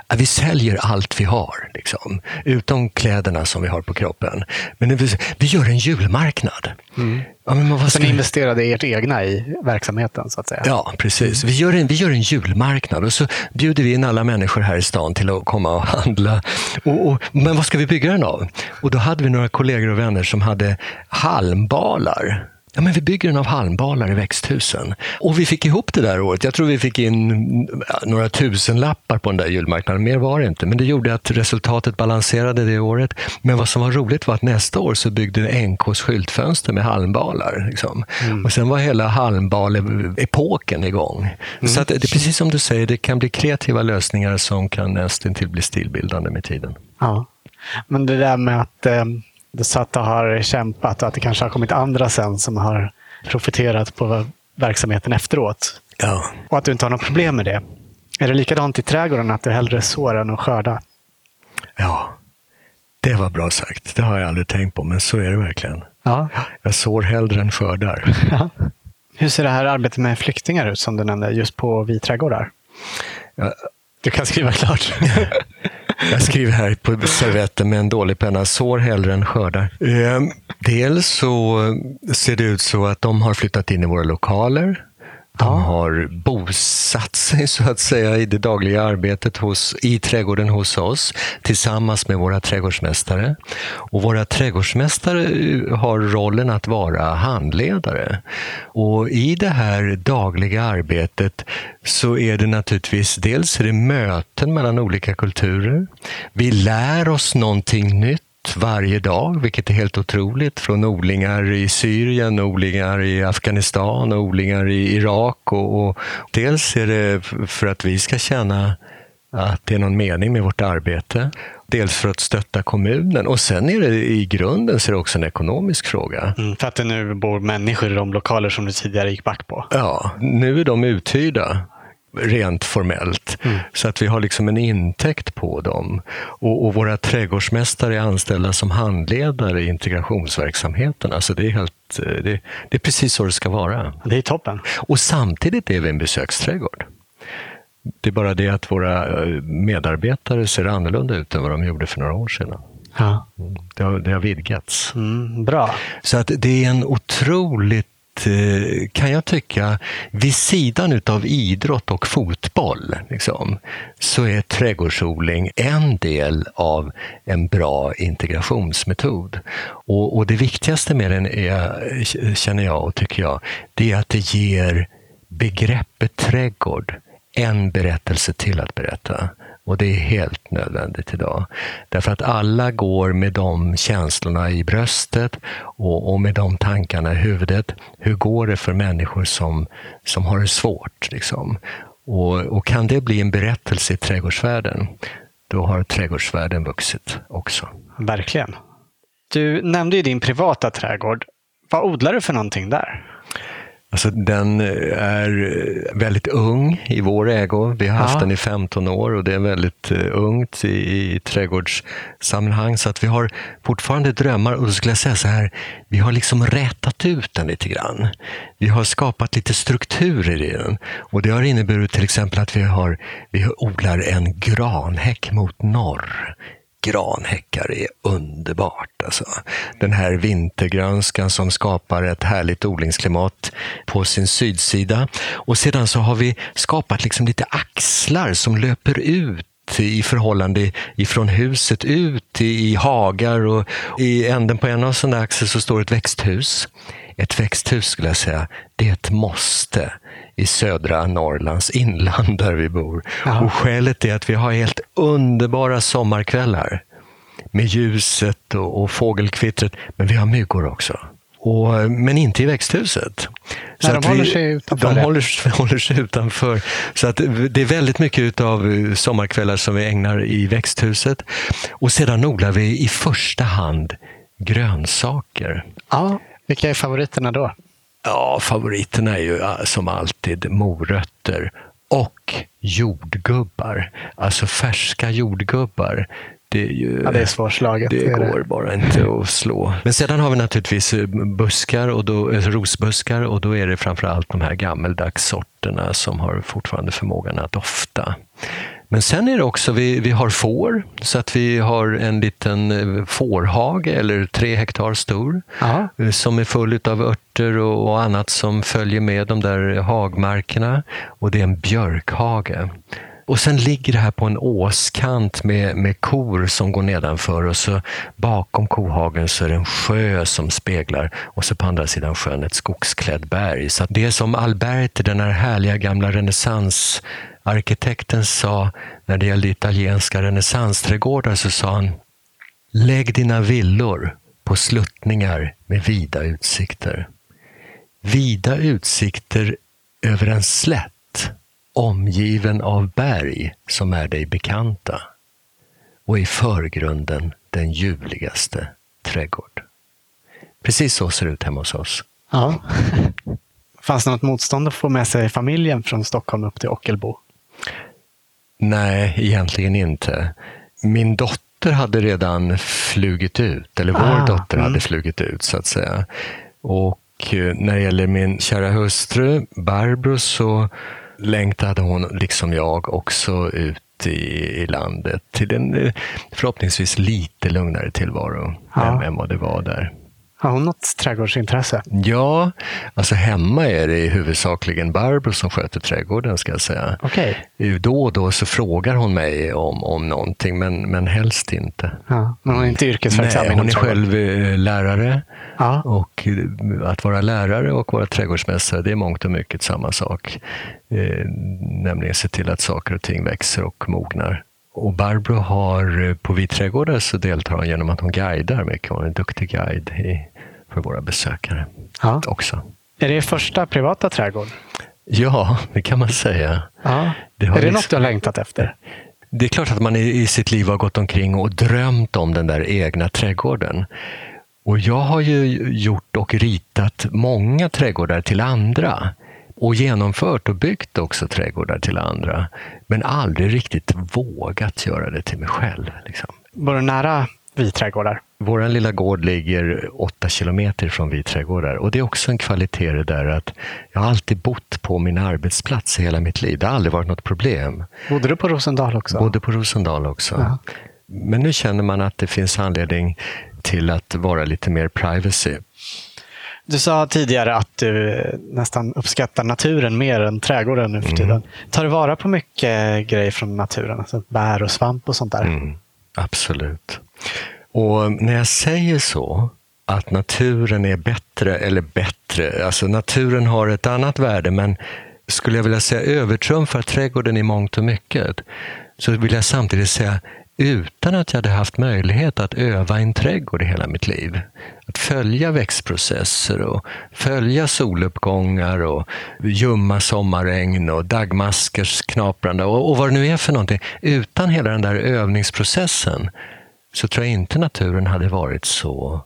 Ja, vi säljer allt vi har, liksom. utom kläderna som vi har på kroppen. Men vi, vi gör en julmarknad. Mm. Ja, men så ni investerade ert egna i verksamheten? så att säga? Ja, precis. Vi gör, en, vi gör en julmarknad och så bjuder vi in alla människor här i stan till att komma och handla. Och, och, men vad ska vi bygga den av? Och då hade vi några kollegor och vänner som hade halmbalar Ja, men vi bygger den av halmbalar i växthusen. Och vi fick ihop det där året. Jag tror vi fick in några tusen lappar på den där julmarknaden. Mer var det inte. Men det gjorde att resultatet balanserade det året. Men vad som var roligt var att nästa år så byggde NKs skyltfönster med halmbalar. Liksom. Mm. Och sen var hela halmbal-epoken igång. Mm. Så att det är precis som du säger, det kan bli kreativa lösningar som kan nästan till bli stilbildande med tiden. Ja. Men det där med att eh du satt och har kämpat och att det kanske har kommit andra sen som har profiterat på verksamheten efteråt. Ja. Och att du inte har något problem med det. Är det likadant i trädgården, att du hellre sår än att skörda? Ja, det var bra sagt. Det har jag aldrig tänkt på, men så är det verkligen. Ja. Jag sår hellre än skördar. Ja. Hur ser det här arbetet med flyktingar ut som du nämnde, just på Vi trädgårdar? Ja. Du kan skriva klart. Jag skriver här på servetten med en dålig penna, sår hellre än skördar. Ehm, dels så ser det ut så att de har flyttat in i våra lokaler. De har bosatt sig så att säga i det dagliga arbetet hos, i trädgården hos oss tillsammans med våra trädgårdsmästare. Och våra trädgårdsmästare eh, har rollen att vara handledare. Och i det här dagliga arbetet så är det naturligtvis dels är det möten mellan olika kulturer. Vi lär oss någonting nytt varje dag, vilket är helt otroligt. Från odlingar i Syrien, odlingar i Afghanistan, odlingar i Irak. Och, och dels är det för att vi ska känna att det är någon mening med vårt arbete. Dels för att stötta kommunen och sen är det i grunden så är det också en ekonomisk fråga. Mm, för att det nu bor människor i de lokaler som du tidigare gick back på? Ja, nu är de uthyrda rent formellt. Mm. Så att vi har liksom en intäkt på dem. Och, och, våra trädgårdsmästare är anställda som handledare i integrationsverksamheten. Alltså det, är helt, eh, det, det är precis så det ska vara. Det är toppen. Och samtidigt är vi en besöksträdgård. Det är bara det att våra eh, medarbetare ser annorlunda ut än vad de gjorde för några år sedan. Ja. Mm. Det, har, det har vidgats. Mm, bra. Så att det är en otroligt Eh, kan jag tycka, vid sidan av idrott och fotboll, liksom, så är trädgårdsodling en del av en bra integrationsmetod. Och, och det viktigaste med den är, känner jag och tycker jag, det är att det ger begreppet trädgård en berättelse till att berätta. Och det är helt nödvändigt idag. Därför att alla går med de känslorna i bröstet och, och, med de tankarna i huvudet. Hur går det för människor som, som har det svårt? Liksom? Och, och kan det bli en berättelse i trädgårdsvärlden, då har trädgårdsvärlden vuxit också. Verkligen. Du nämnde ju din privata trädgård. Vad odlar du för någonting där? Alltså, den är väldigt ung i vår ägo. Vi har haft ja. den i 15 år och det är väldigt uh, ungt i, i trädgårdssammanhang. Så att vi har fortfarande drömmar och då skulle jag säga så här, vi har liksom rätat ut den lite grann. Vi har skapat lite strukturer i den. Och det har inneburit till exempel att vi, har, vi odlar en granhäck mot norr granhäckar är underbart. Alltså. Den här vintergrönskan som skapar ett härligt odlingsklimat på sin sydsida. Och sedan så har vi skapat liksom lite axlar som löper ut i förhållande ifrån huset ut i, hagar och i änden på en av sådana axlar så står ett växthus. Ett växthus skulle jag säga, det är ett måste i södra Norrlands inland där vi bor. Aha. Och skälet är att vi har helt underbara sommarkvällar med ljuset och, och fågelkvittret. Men vi har myggor också. Och, men inte i växthuset. Så Nej, de håller sig utanför. De håller, håller, sig utanför. Så att det är väldigt mycket av sommarkvällar som vi ägnar i växthuset. Och sedan odlar vi i första hand grönsaker. Ja, vilka är favoriterna då? Ja, favoriterna är ju som alltid morötter och jordgubbar. Alltså färska jordgubbar. Det är, ju, ja, det är svårslaget. Det, det går det. bara inte att slå. Men sedan har vi naturligtvis eh, buskar, och då, eh, rosbuskar och då är det framför allt de här gammeldags sorterna som har fortfarande förmågan att dofta. Men sen är det också, vi, vi har får, så att vi har en liten eh, fårhage, eller tre hektar stor, Ja. eh, som är full av örter och, och annat som följer med de där hagmarkerna. Och det är en björkhage. Och sen ligger det här på en åskant med, med kor som går nedanför och så bakom kohagen så är det en sjö som speglar och så på andra sidan sjön ett skogsklädd berg. Så det är som Alberti, den här härliga gamla renässansarkitekten sa när det gällde italienska renässansträdgårdar så sa han Lägg dina villor på sluttningar med vida utsikter. Vida utsikter över en slätt omgiven av berg som är dig bekanta och i förgrunden den ljuvligaste trädgård. Precis så ser det ut hemma hos oss. ja. Fanns det något motstånd att få med sig familjen från Stockholm upp till Ockelbo? Nej, egentligen inte. Min dotter hade redan flugit ut, eller vår Ah, dotter mm. hade flugit ut så att säga. Och eh, när det gäller min kära hustru Barbro så längtade hon, liksom jag, också ut i, i landet till en eh, förhoppningsvis lite lugnare tillvaro Ja. än, än vad det var där. Har hon något trädgårdsintresse? Ja, alltså hemma är det huvudsakligen Barbro som sköter trädgården ska jag säga. Okej. Då och då så frågar hon mig om, om någonting, men, men helst inte. Ja. Men hon är inte yrkesverksam Nej, hon är själv eh, lärare Ja. och eh, att vara lärare och vara trädgårdsmästare, det är mångt och mycket samma sak. Eh, nämligen se till att saker och ting växer och mognar. Och Barbro har, eh, på Vi trädgårdar så deltar hon genom att hon guidar mycket. Hon är en duktig guide i, för våra besökare Ja. också. Är det första privata trädgård? Ja, det kan man säga. Ja. Det är det liksom- något du har längtat efter? Det är klart att man i, i sitt liv har gått omkring och drömt om den där egna trädgården. Och jag har ju gjort och ritat många trädgårdar till andra. Och genomfört och byggt också trädgårdar till andra. Men aldrig riktigt vågat göra det till mig själv. Liksom. Bor du nära viträdgårdar? Vår lilla gård ligger åtta kilometer från Vi trädgårdar. Och det är också en kvalitet det där att jag har alltid bott på min arbetsplats i hela mitt liv. Det har aldrig varit något problem. Bodde du på Rosendal också? Bodde på Rosendal också. Ja. Men nu känner man att det finns anledning till att vara lite mer privacy. Du sa tidigare att du nästan uppskattar naturen mer än trädgården nu för Mm. tiden. Tar du vara på mycket grejer från naturen? Alltså bär och svamp och sånt där? Mm, absolut. Och när jag säger så, att naturen är bättre, eller bättre, alltså naturen har ett annat värde, men skulle jag vilja säga övertrumfar trädgården i mångt och mycket, så vill jag samtidigt säga utan att jag hade haft möjlighet att öva i en trädgård i hela mitt liv. Att följa växtprocesser och följa soluppgångar och ljumma sommarregn och dagmaskers knaprande och, och vad det nu är för någonting. Utan hela den där övningsprocessen så tror jag inte naturen hade varit så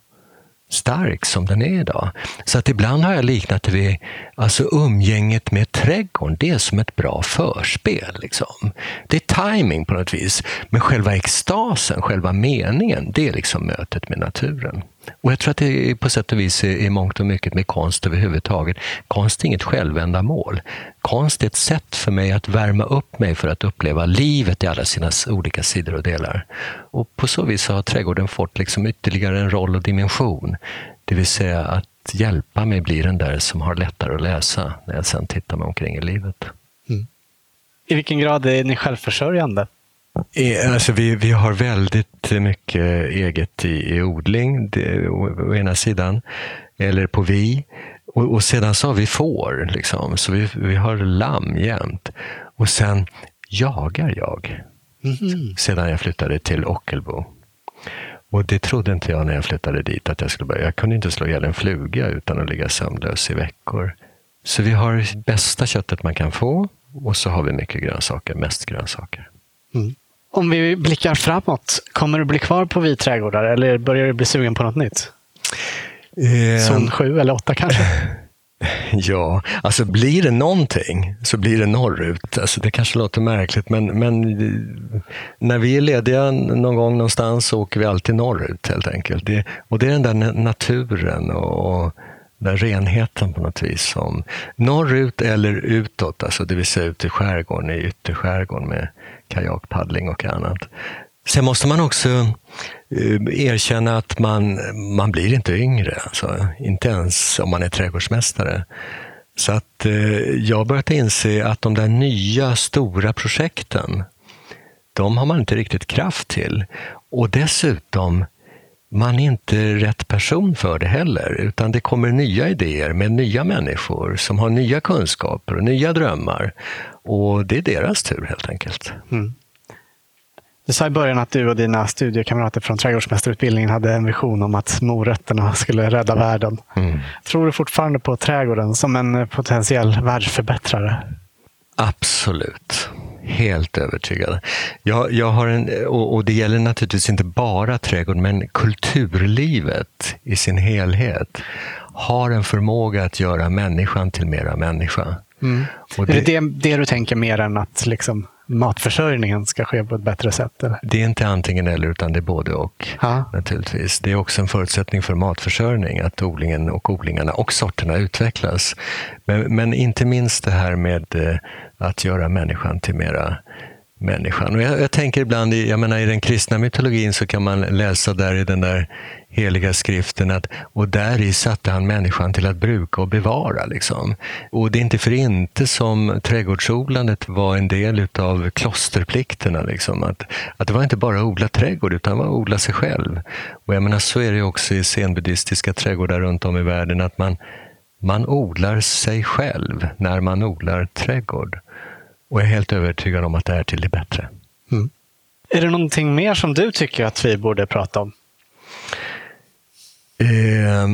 stark som den är idag. Så att ibland har jag liknat det vid alltså umgänget med trädgården. Det är som ett bra förspel. Liksom. Det är timing på något vis. Men själva extasen, själva meningen, det är liksom mötet med naturen. Och jag tror att det är på sätt och vis är i mångt och mycket med konst överhuvudtaget. Konst är inget självändamål. Konst är ett sätt för mig att värma upp mig för att uppleva livet i alla sina olika sidor och delar. Och på så vis har trädgården fått liksom ytterligare en roll och dimension. Det vill säga att hjälpa mig bli den där som har lättare att läsa när jag sen tittar mig omkring i livet. I vilken grad är ni självförsörjande? Alltså vi, vi har väldigt mycket eget i, i odling, det, å, å ena sidan, eller på vi. Och, och sedan så har vi får, liksom. så vi, vi har lamm jämt. Och sen jagar jag, sedan jag flyttade till Ockelbo. Och det trodde inte jag när jag flyttade dit, att jag skulle börja. Jag kunde inte slå ihjäl en fluga utan att ligga sömnlös i veckor. Så vi har bästa köttet man kan få och så har vi mycket grönsaker, mest grönsaker. Om vi blickar framåt, kommer du bli kvar på viträdgårdar eller börjar du bli sugen på något nytt? Eh, Zon 7 eller 8 kanske? Ja, alltså blir det någonting så blir det norrut. Alltså det kanske låter märkligt, men, men eh, när vi är lediga någon gång någonstans så åker vi alltid norrut helt enkelt. Det, och det är den där naturen och Den renheten på något vis. Som norrut eller utåt, alltså det vill säga ut i skärgården, i ytterskärgården med kajakpaddling och annat. Sen måste man också Eh, erkänna att man, man blir inte yngre, alltså, inte ens om man är trädgårdsmästare. Så att eh, jag har börjat inse att de där nya stora projekten, de har man inte riktigt kraft till. Och dessutom, man är inte rätt person för det heller, utan det kommer nya idéer med nya människor som har nya kunskaper och nya drömmar. Och det är deras tur helt enkelt. Mm. Du sa i början att du och dina studiekamrater från trädgårdsmästarutbildningen hade en vision om att morötterna skulle rädda världen. Mm. Tror du fortfarande på trädgården som en potentiell världsförbättrare? Absolut. Helt övertygad. Jag, jag har en, och, och det gäller naturligtvis inte bara trädgården, men kulturlivet i sin helhet har en förmåga att göra människan till mera människa. Mm. Det, är det, det det du tänker mer än att liksom matförsörjningen ska ske på ett bättre sätt? Eller? Det är inte antingen eller, utan det är både och. Ha. naturligtvis. Det är också en förutsättning för matförsörjning, att odlingen och odlingarna och sorterna utvecklas. Men, men inte minst det här med eh, att göra människan till mera människan. Och jag, jag, tänker ibland, i, jag menar, i den kristna mytologin så kan man läsa där i den där heliga skriften att och där i satte han människan till att bruka och bevara. Liksom. Och det är inte för inte som trädgårdsodlandet var en del av klosterplikterna. Liksom. Att, att det var inte bara att odla trädgård, utan var att odla sig själv. Och jag menar, så är det också i senbuddhistiska trädgårdar runt om i världen, att man, man odlar sig själv när man odlar trädgård. Och jag är helt övertygad om att det är till det bättre. Mm. Är det någonting mer som du tycker att vi borde prata om? Eh,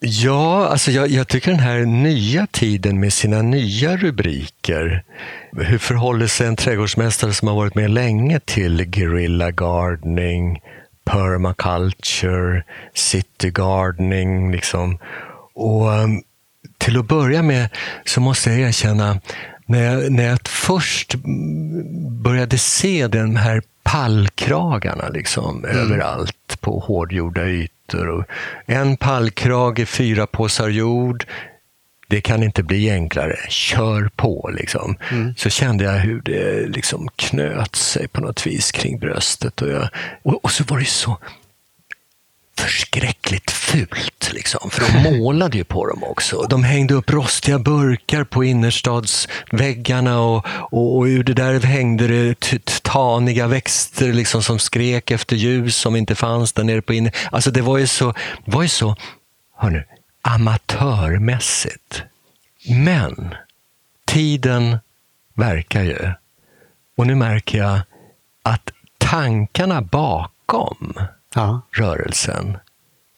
ja, alltså jag, jag, tycker den här nya tiden med sina nya rubriker. Hur förhåller sig en trädgårdsmästare som har varit med länge till guerrilla gardening, permaculture, city gardening? Liksom. Och um, till att börja med så måste jag erkänna när jag, när jag först började se de här pallkragarna liksom, mm. överallt på hårdgjorda ytor. Och en pallkrage, fyra påsar jord. Det kan inte bli enklare. Kör på! Liksom. Mm. Så kände jag hur det liksom knöt sig på något vis kring bröstet. Och, jag, och, och så var det så förskräckligt fult. Liksom, för de målade ju på dem också. De hängde upp rostiga burkar på innerstadsväggarna och, och, och ur det där hängde det taniga växter liksom, som skrek efter ljus som inte fanns där nere på inner... Alltså det var ju så, var ju så hör nu, amatörmässigt. Men tiden verkar ju. Och nu märker jag att tankarna bakom ja. rörelsen.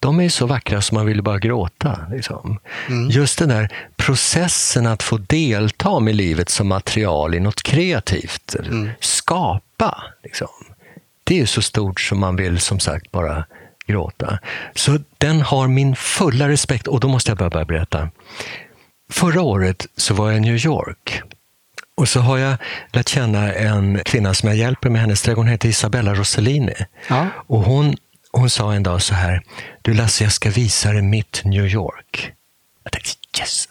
De är så vackra som man vill bara gråta. Liksom. Mm. Just den där processen att få delta med livet som material i något kreativt. Mm. Skapa. Liksom. Det är så stort som man vill som sagt bara gråta. Så den har min fulla respekt och då måste jag börja berätta. Förra året så var jag i New York och så har jag lärt känna en kvinna som jag hjälper med hennes trädgård. Hon heter Isabella Rossellini. Ja. Och hon hon sa en dag så här, du Lasse, jag ska visa dig mitt New York. Jag tänkte yes!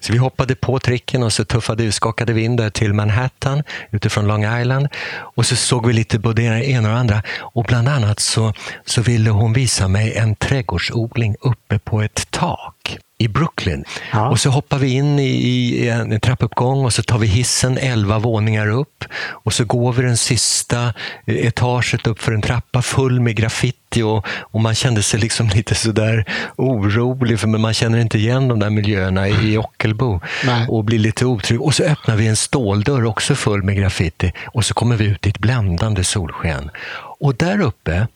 Så vi hoppade på tricken och så tuffade vi, skakade vi in där till Manhattan utifrån Long Island. Och så såg vi lite både det ena och det andra. Och bland annat så, så ville hon visa mig en trädgårdsodling uppe på ett tak i Brooklyn. Ja. Och så hoppar vi in i, i en trappuppgång och så tar vi hissen elva våningar upp. Och så går vi den sista etaget upp för en trappa full med graffiti och, och man kände sig liksom lite sådär orolig för man känner inte igen de där miljöerna i, i Ockelbo Nej. och blir lite otrygg. Och så öppnar vi en ståldörr också full med graffiti och så kommer vi ut i ett bländande solsken. Och där uppe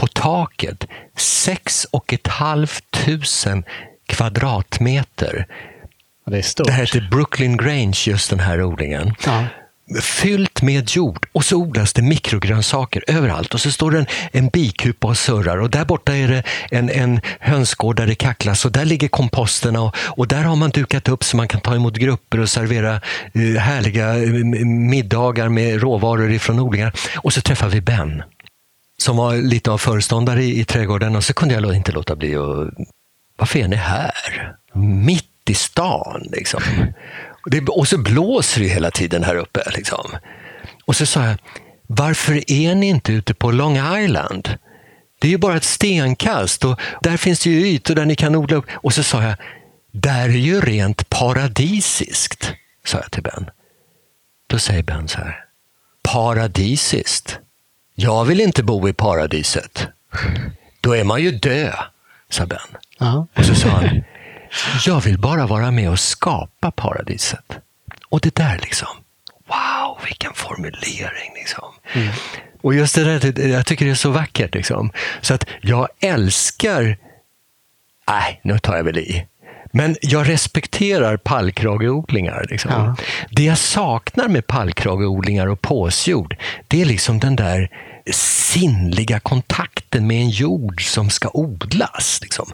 på taket, sex och ett halvt tusen kvadratmeter. Det, är stort. det här heter Brooklyn Grange, just den här odlingen. Ja. Fyllt med jord och så odlas det mikrogrönsaker överallt och så står det en, en bikupa och surrar och där borta är det en, en hönsgård där det kacklas och där ligger komposterna och, och där har man dukat upp så man kan ta emot grupper och servera uh, härliga uh, middagar med råvaror ifrån odlingar. Och så träffar vi Ben som var lite av föreståndare i, i trädgården och så kunde jag inte låta bli att varför är ni här? Mitt i stan liksom. Och, det, och så blåser det hela tiden här uppe. Liksom. Och så sa jag, varför är ni inte ute på Long Island? Det är ju bara ett stenkast och där finns det ju ytor där ni kan odla upp. Och så sa jag, där är ju rent paradisiskt, sa jag till Ben. Då säger Ben så här, paradisiskt? Jag vill inte bo i paradiset. Då är man ju död, sa Ben. Ja. Och så sa han, jag vill bara vara med och skapa paradiset. Och det där liksom, wow, vilken formulering. Liksom. Och just det där, jag tycker det är så vackert. Liksom. Så att jag älskar, nej, nu tar jag väl i. Men jag respekterar pallkrageodlingar. Liksom. Ja. Det jag saknar med pallkrageodlingar och påsjord, det är liksom den där sinnliga kontakten med en jord som ska odlas. Liksom.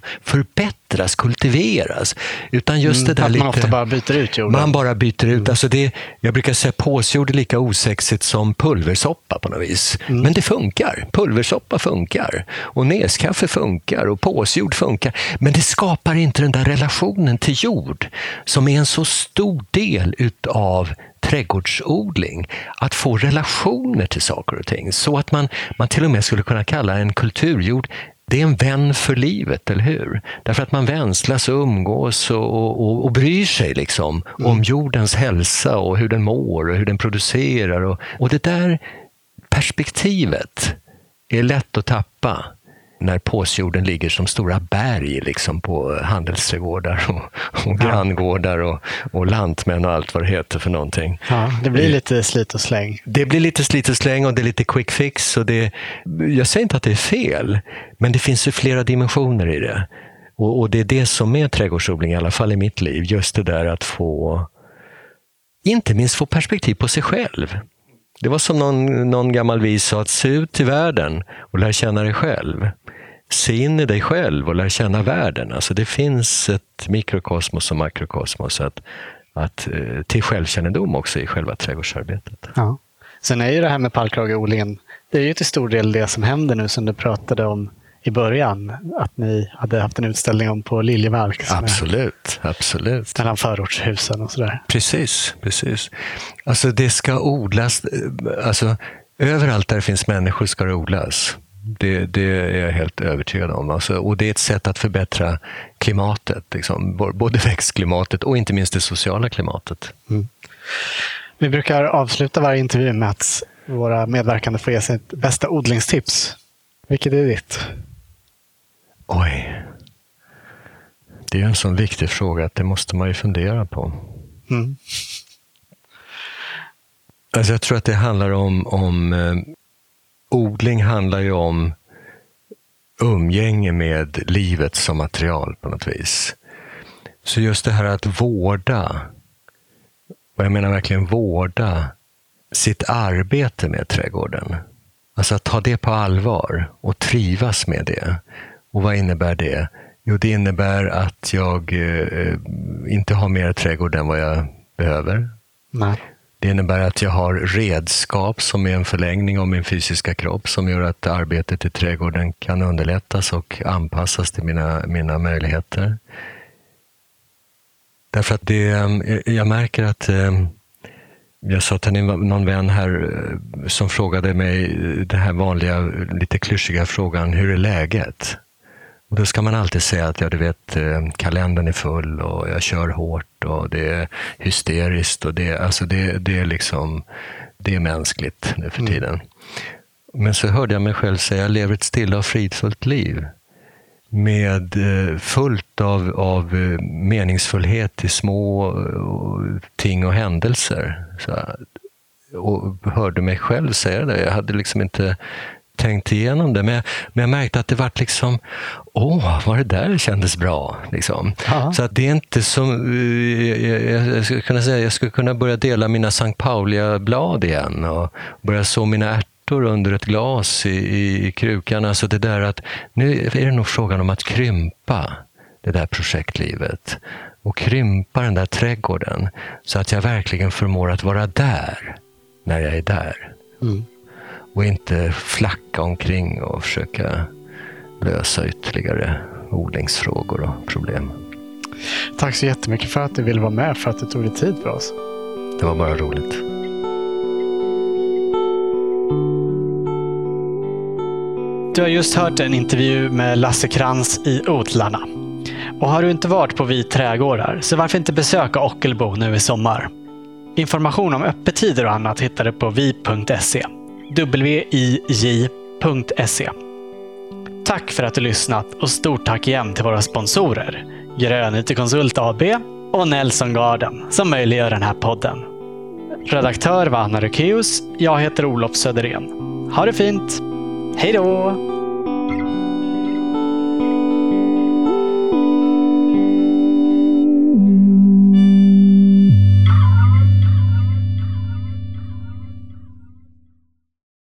Förbättras, kultiveras. Utan just det där Mm, att man lite... ofta bara byter ut jorden. Man bara byter ut. Alltså det, jag brukar säga påsjord är lika osexigt som pulversoppa på något vis. Men det funkar. Pulversoppa funkar. Och neskaffe funkar. Och påsjord funkar. Men det skapar inte den där relationen till jord som är en så stor del utav trädgårdsodling. Att få relationer till saker och ting. Så att man, man till och med skulle kunna kalla en kulturjord det är en vän för livet, eller hur? Därför att man vänslas och umgås och, och, och bryr sig liksom om jordens hälsa och hur den mår och hur den producerar. Och, och det där perspektivet är lätt att tappa när påsjorden ligger som stora berg liksom på handelsträdgårdar och, och granngårdar och, och lantmän och allt vad det heter för någonting. Ja, det blir lite slit och släng. Det blir lite slit och släng och det är lite quick fix. Och det, jag säger inte att det är fel, men det finns ju flera dimensioner i det. Och, och det är det som är trädgårdsodling, i alla fall i mitt liv. Just det där att få, inte minst få perspektiv på sig själv. Det var som någon, någon gammal vis sa, att se ut i världen och lär känna dig själv. Se in i dig själv och lär känna världen. Alltså det finns ett mikrokosmos och makrokosmos att, att, eh, till självkännedom också i själva trädgårdsarbetet. Ja. Sen är ju det här med pallkrageodlingen, det är ju till stor del det som händer nu som du pratade om i början. Att ni hade haft en utställning om på Liljemark. som är Absolut, absolut. Mellan förortshusen och sådär. Precis, precis. Alltså det ska odlas, alltså överallt där det finns människor ska det odlas. Det, det är jag helt övertygad om. Alltså, och det är ett sätt att förbättra klimatet, liksom, både växtklimatet och inte minst det sociala klimatet. Vi brukar avsluta varje intervju med att våra medverkande får ge sitt bästa odlingstips. Vilket är ditt? Oj. Det är en sån viktig fråga att det måste man ju fundera på. Mm. Alltså jag tror att det handlar om, om eh, odling handlar ju om umgänge med livet som material på något vis. Så just det här att vårda, och jag menar verkligen vårda, sitt arbete med trädgården. Alltså att ta det på allvar och trivas med det. Och vad innebär det? Jo, det innebär att jag eh, inte har mer trädgård än vad jag behöver. Nej. Det innebär att jag har redskap som är en förlängning av min fysiska kropp som gör att arbetet i trädgården kan underlättas och anpassas till mina, mina möjligheter. Därför att det, eh, jag märker att eh, jag sa till någon vän här eh, som frågade mig den här vanliga, lite klyschiga frågan, hur är läget? Och då ska man alltid säga att ja, du vet, eh, kalendern är full och jag kör hårt och det är hysteriskt. Och det, alltså det, det, är liksom, det är mänskligt nu för tiden. Men så hörde jag mig själv säga, jag lever ett stilla och fridfullt liv. Med eh, fullt av, av eh, meningsfullhet i små ting och händelser. Så, och hörde mig själv säga det. Jag hade liksom inte tänkt igenom det. Men jag, men jag märkte att det vart liksom, åh, vad det där kändes bra. Liksom. Så att det är inte som, eh, jag, jag, jag, skulle kunna säga, jag skulle kunna börja dela mina Sankt Paulia-blad igen och börja så mina ärtor under ett glas i, i, i krukan. Alltså det där att, nu är det nog frågan om att krympa det där projektlivet och krympa den där trädgården så att jag verkligen förmår att vara där när jag är där Mm. Och inte flacka omkring och försöka lösa ytterligare odlingsfrågor och problem. Tack så jättemycket för att du ville vara med, för att du tog dig tid för oss. Det var bara roligt. Du har just hört en intervju med Lasse Krantz i Odlarna. Och har du inte varit på Vi trädgårdar, så varför inte besöka Ockelbo nu i sommar? Information om öppettider och annat hittar du på vi.se wij.se. Tack för att du lyssnat och stort tack igen till våra sponsorer. Grönyte Konsult AB och Nelson Garden som möjliggör den här podden. Redaktör var Anna Rukeus. Jag heter Olof Söderén. Ha det fint! Hej då!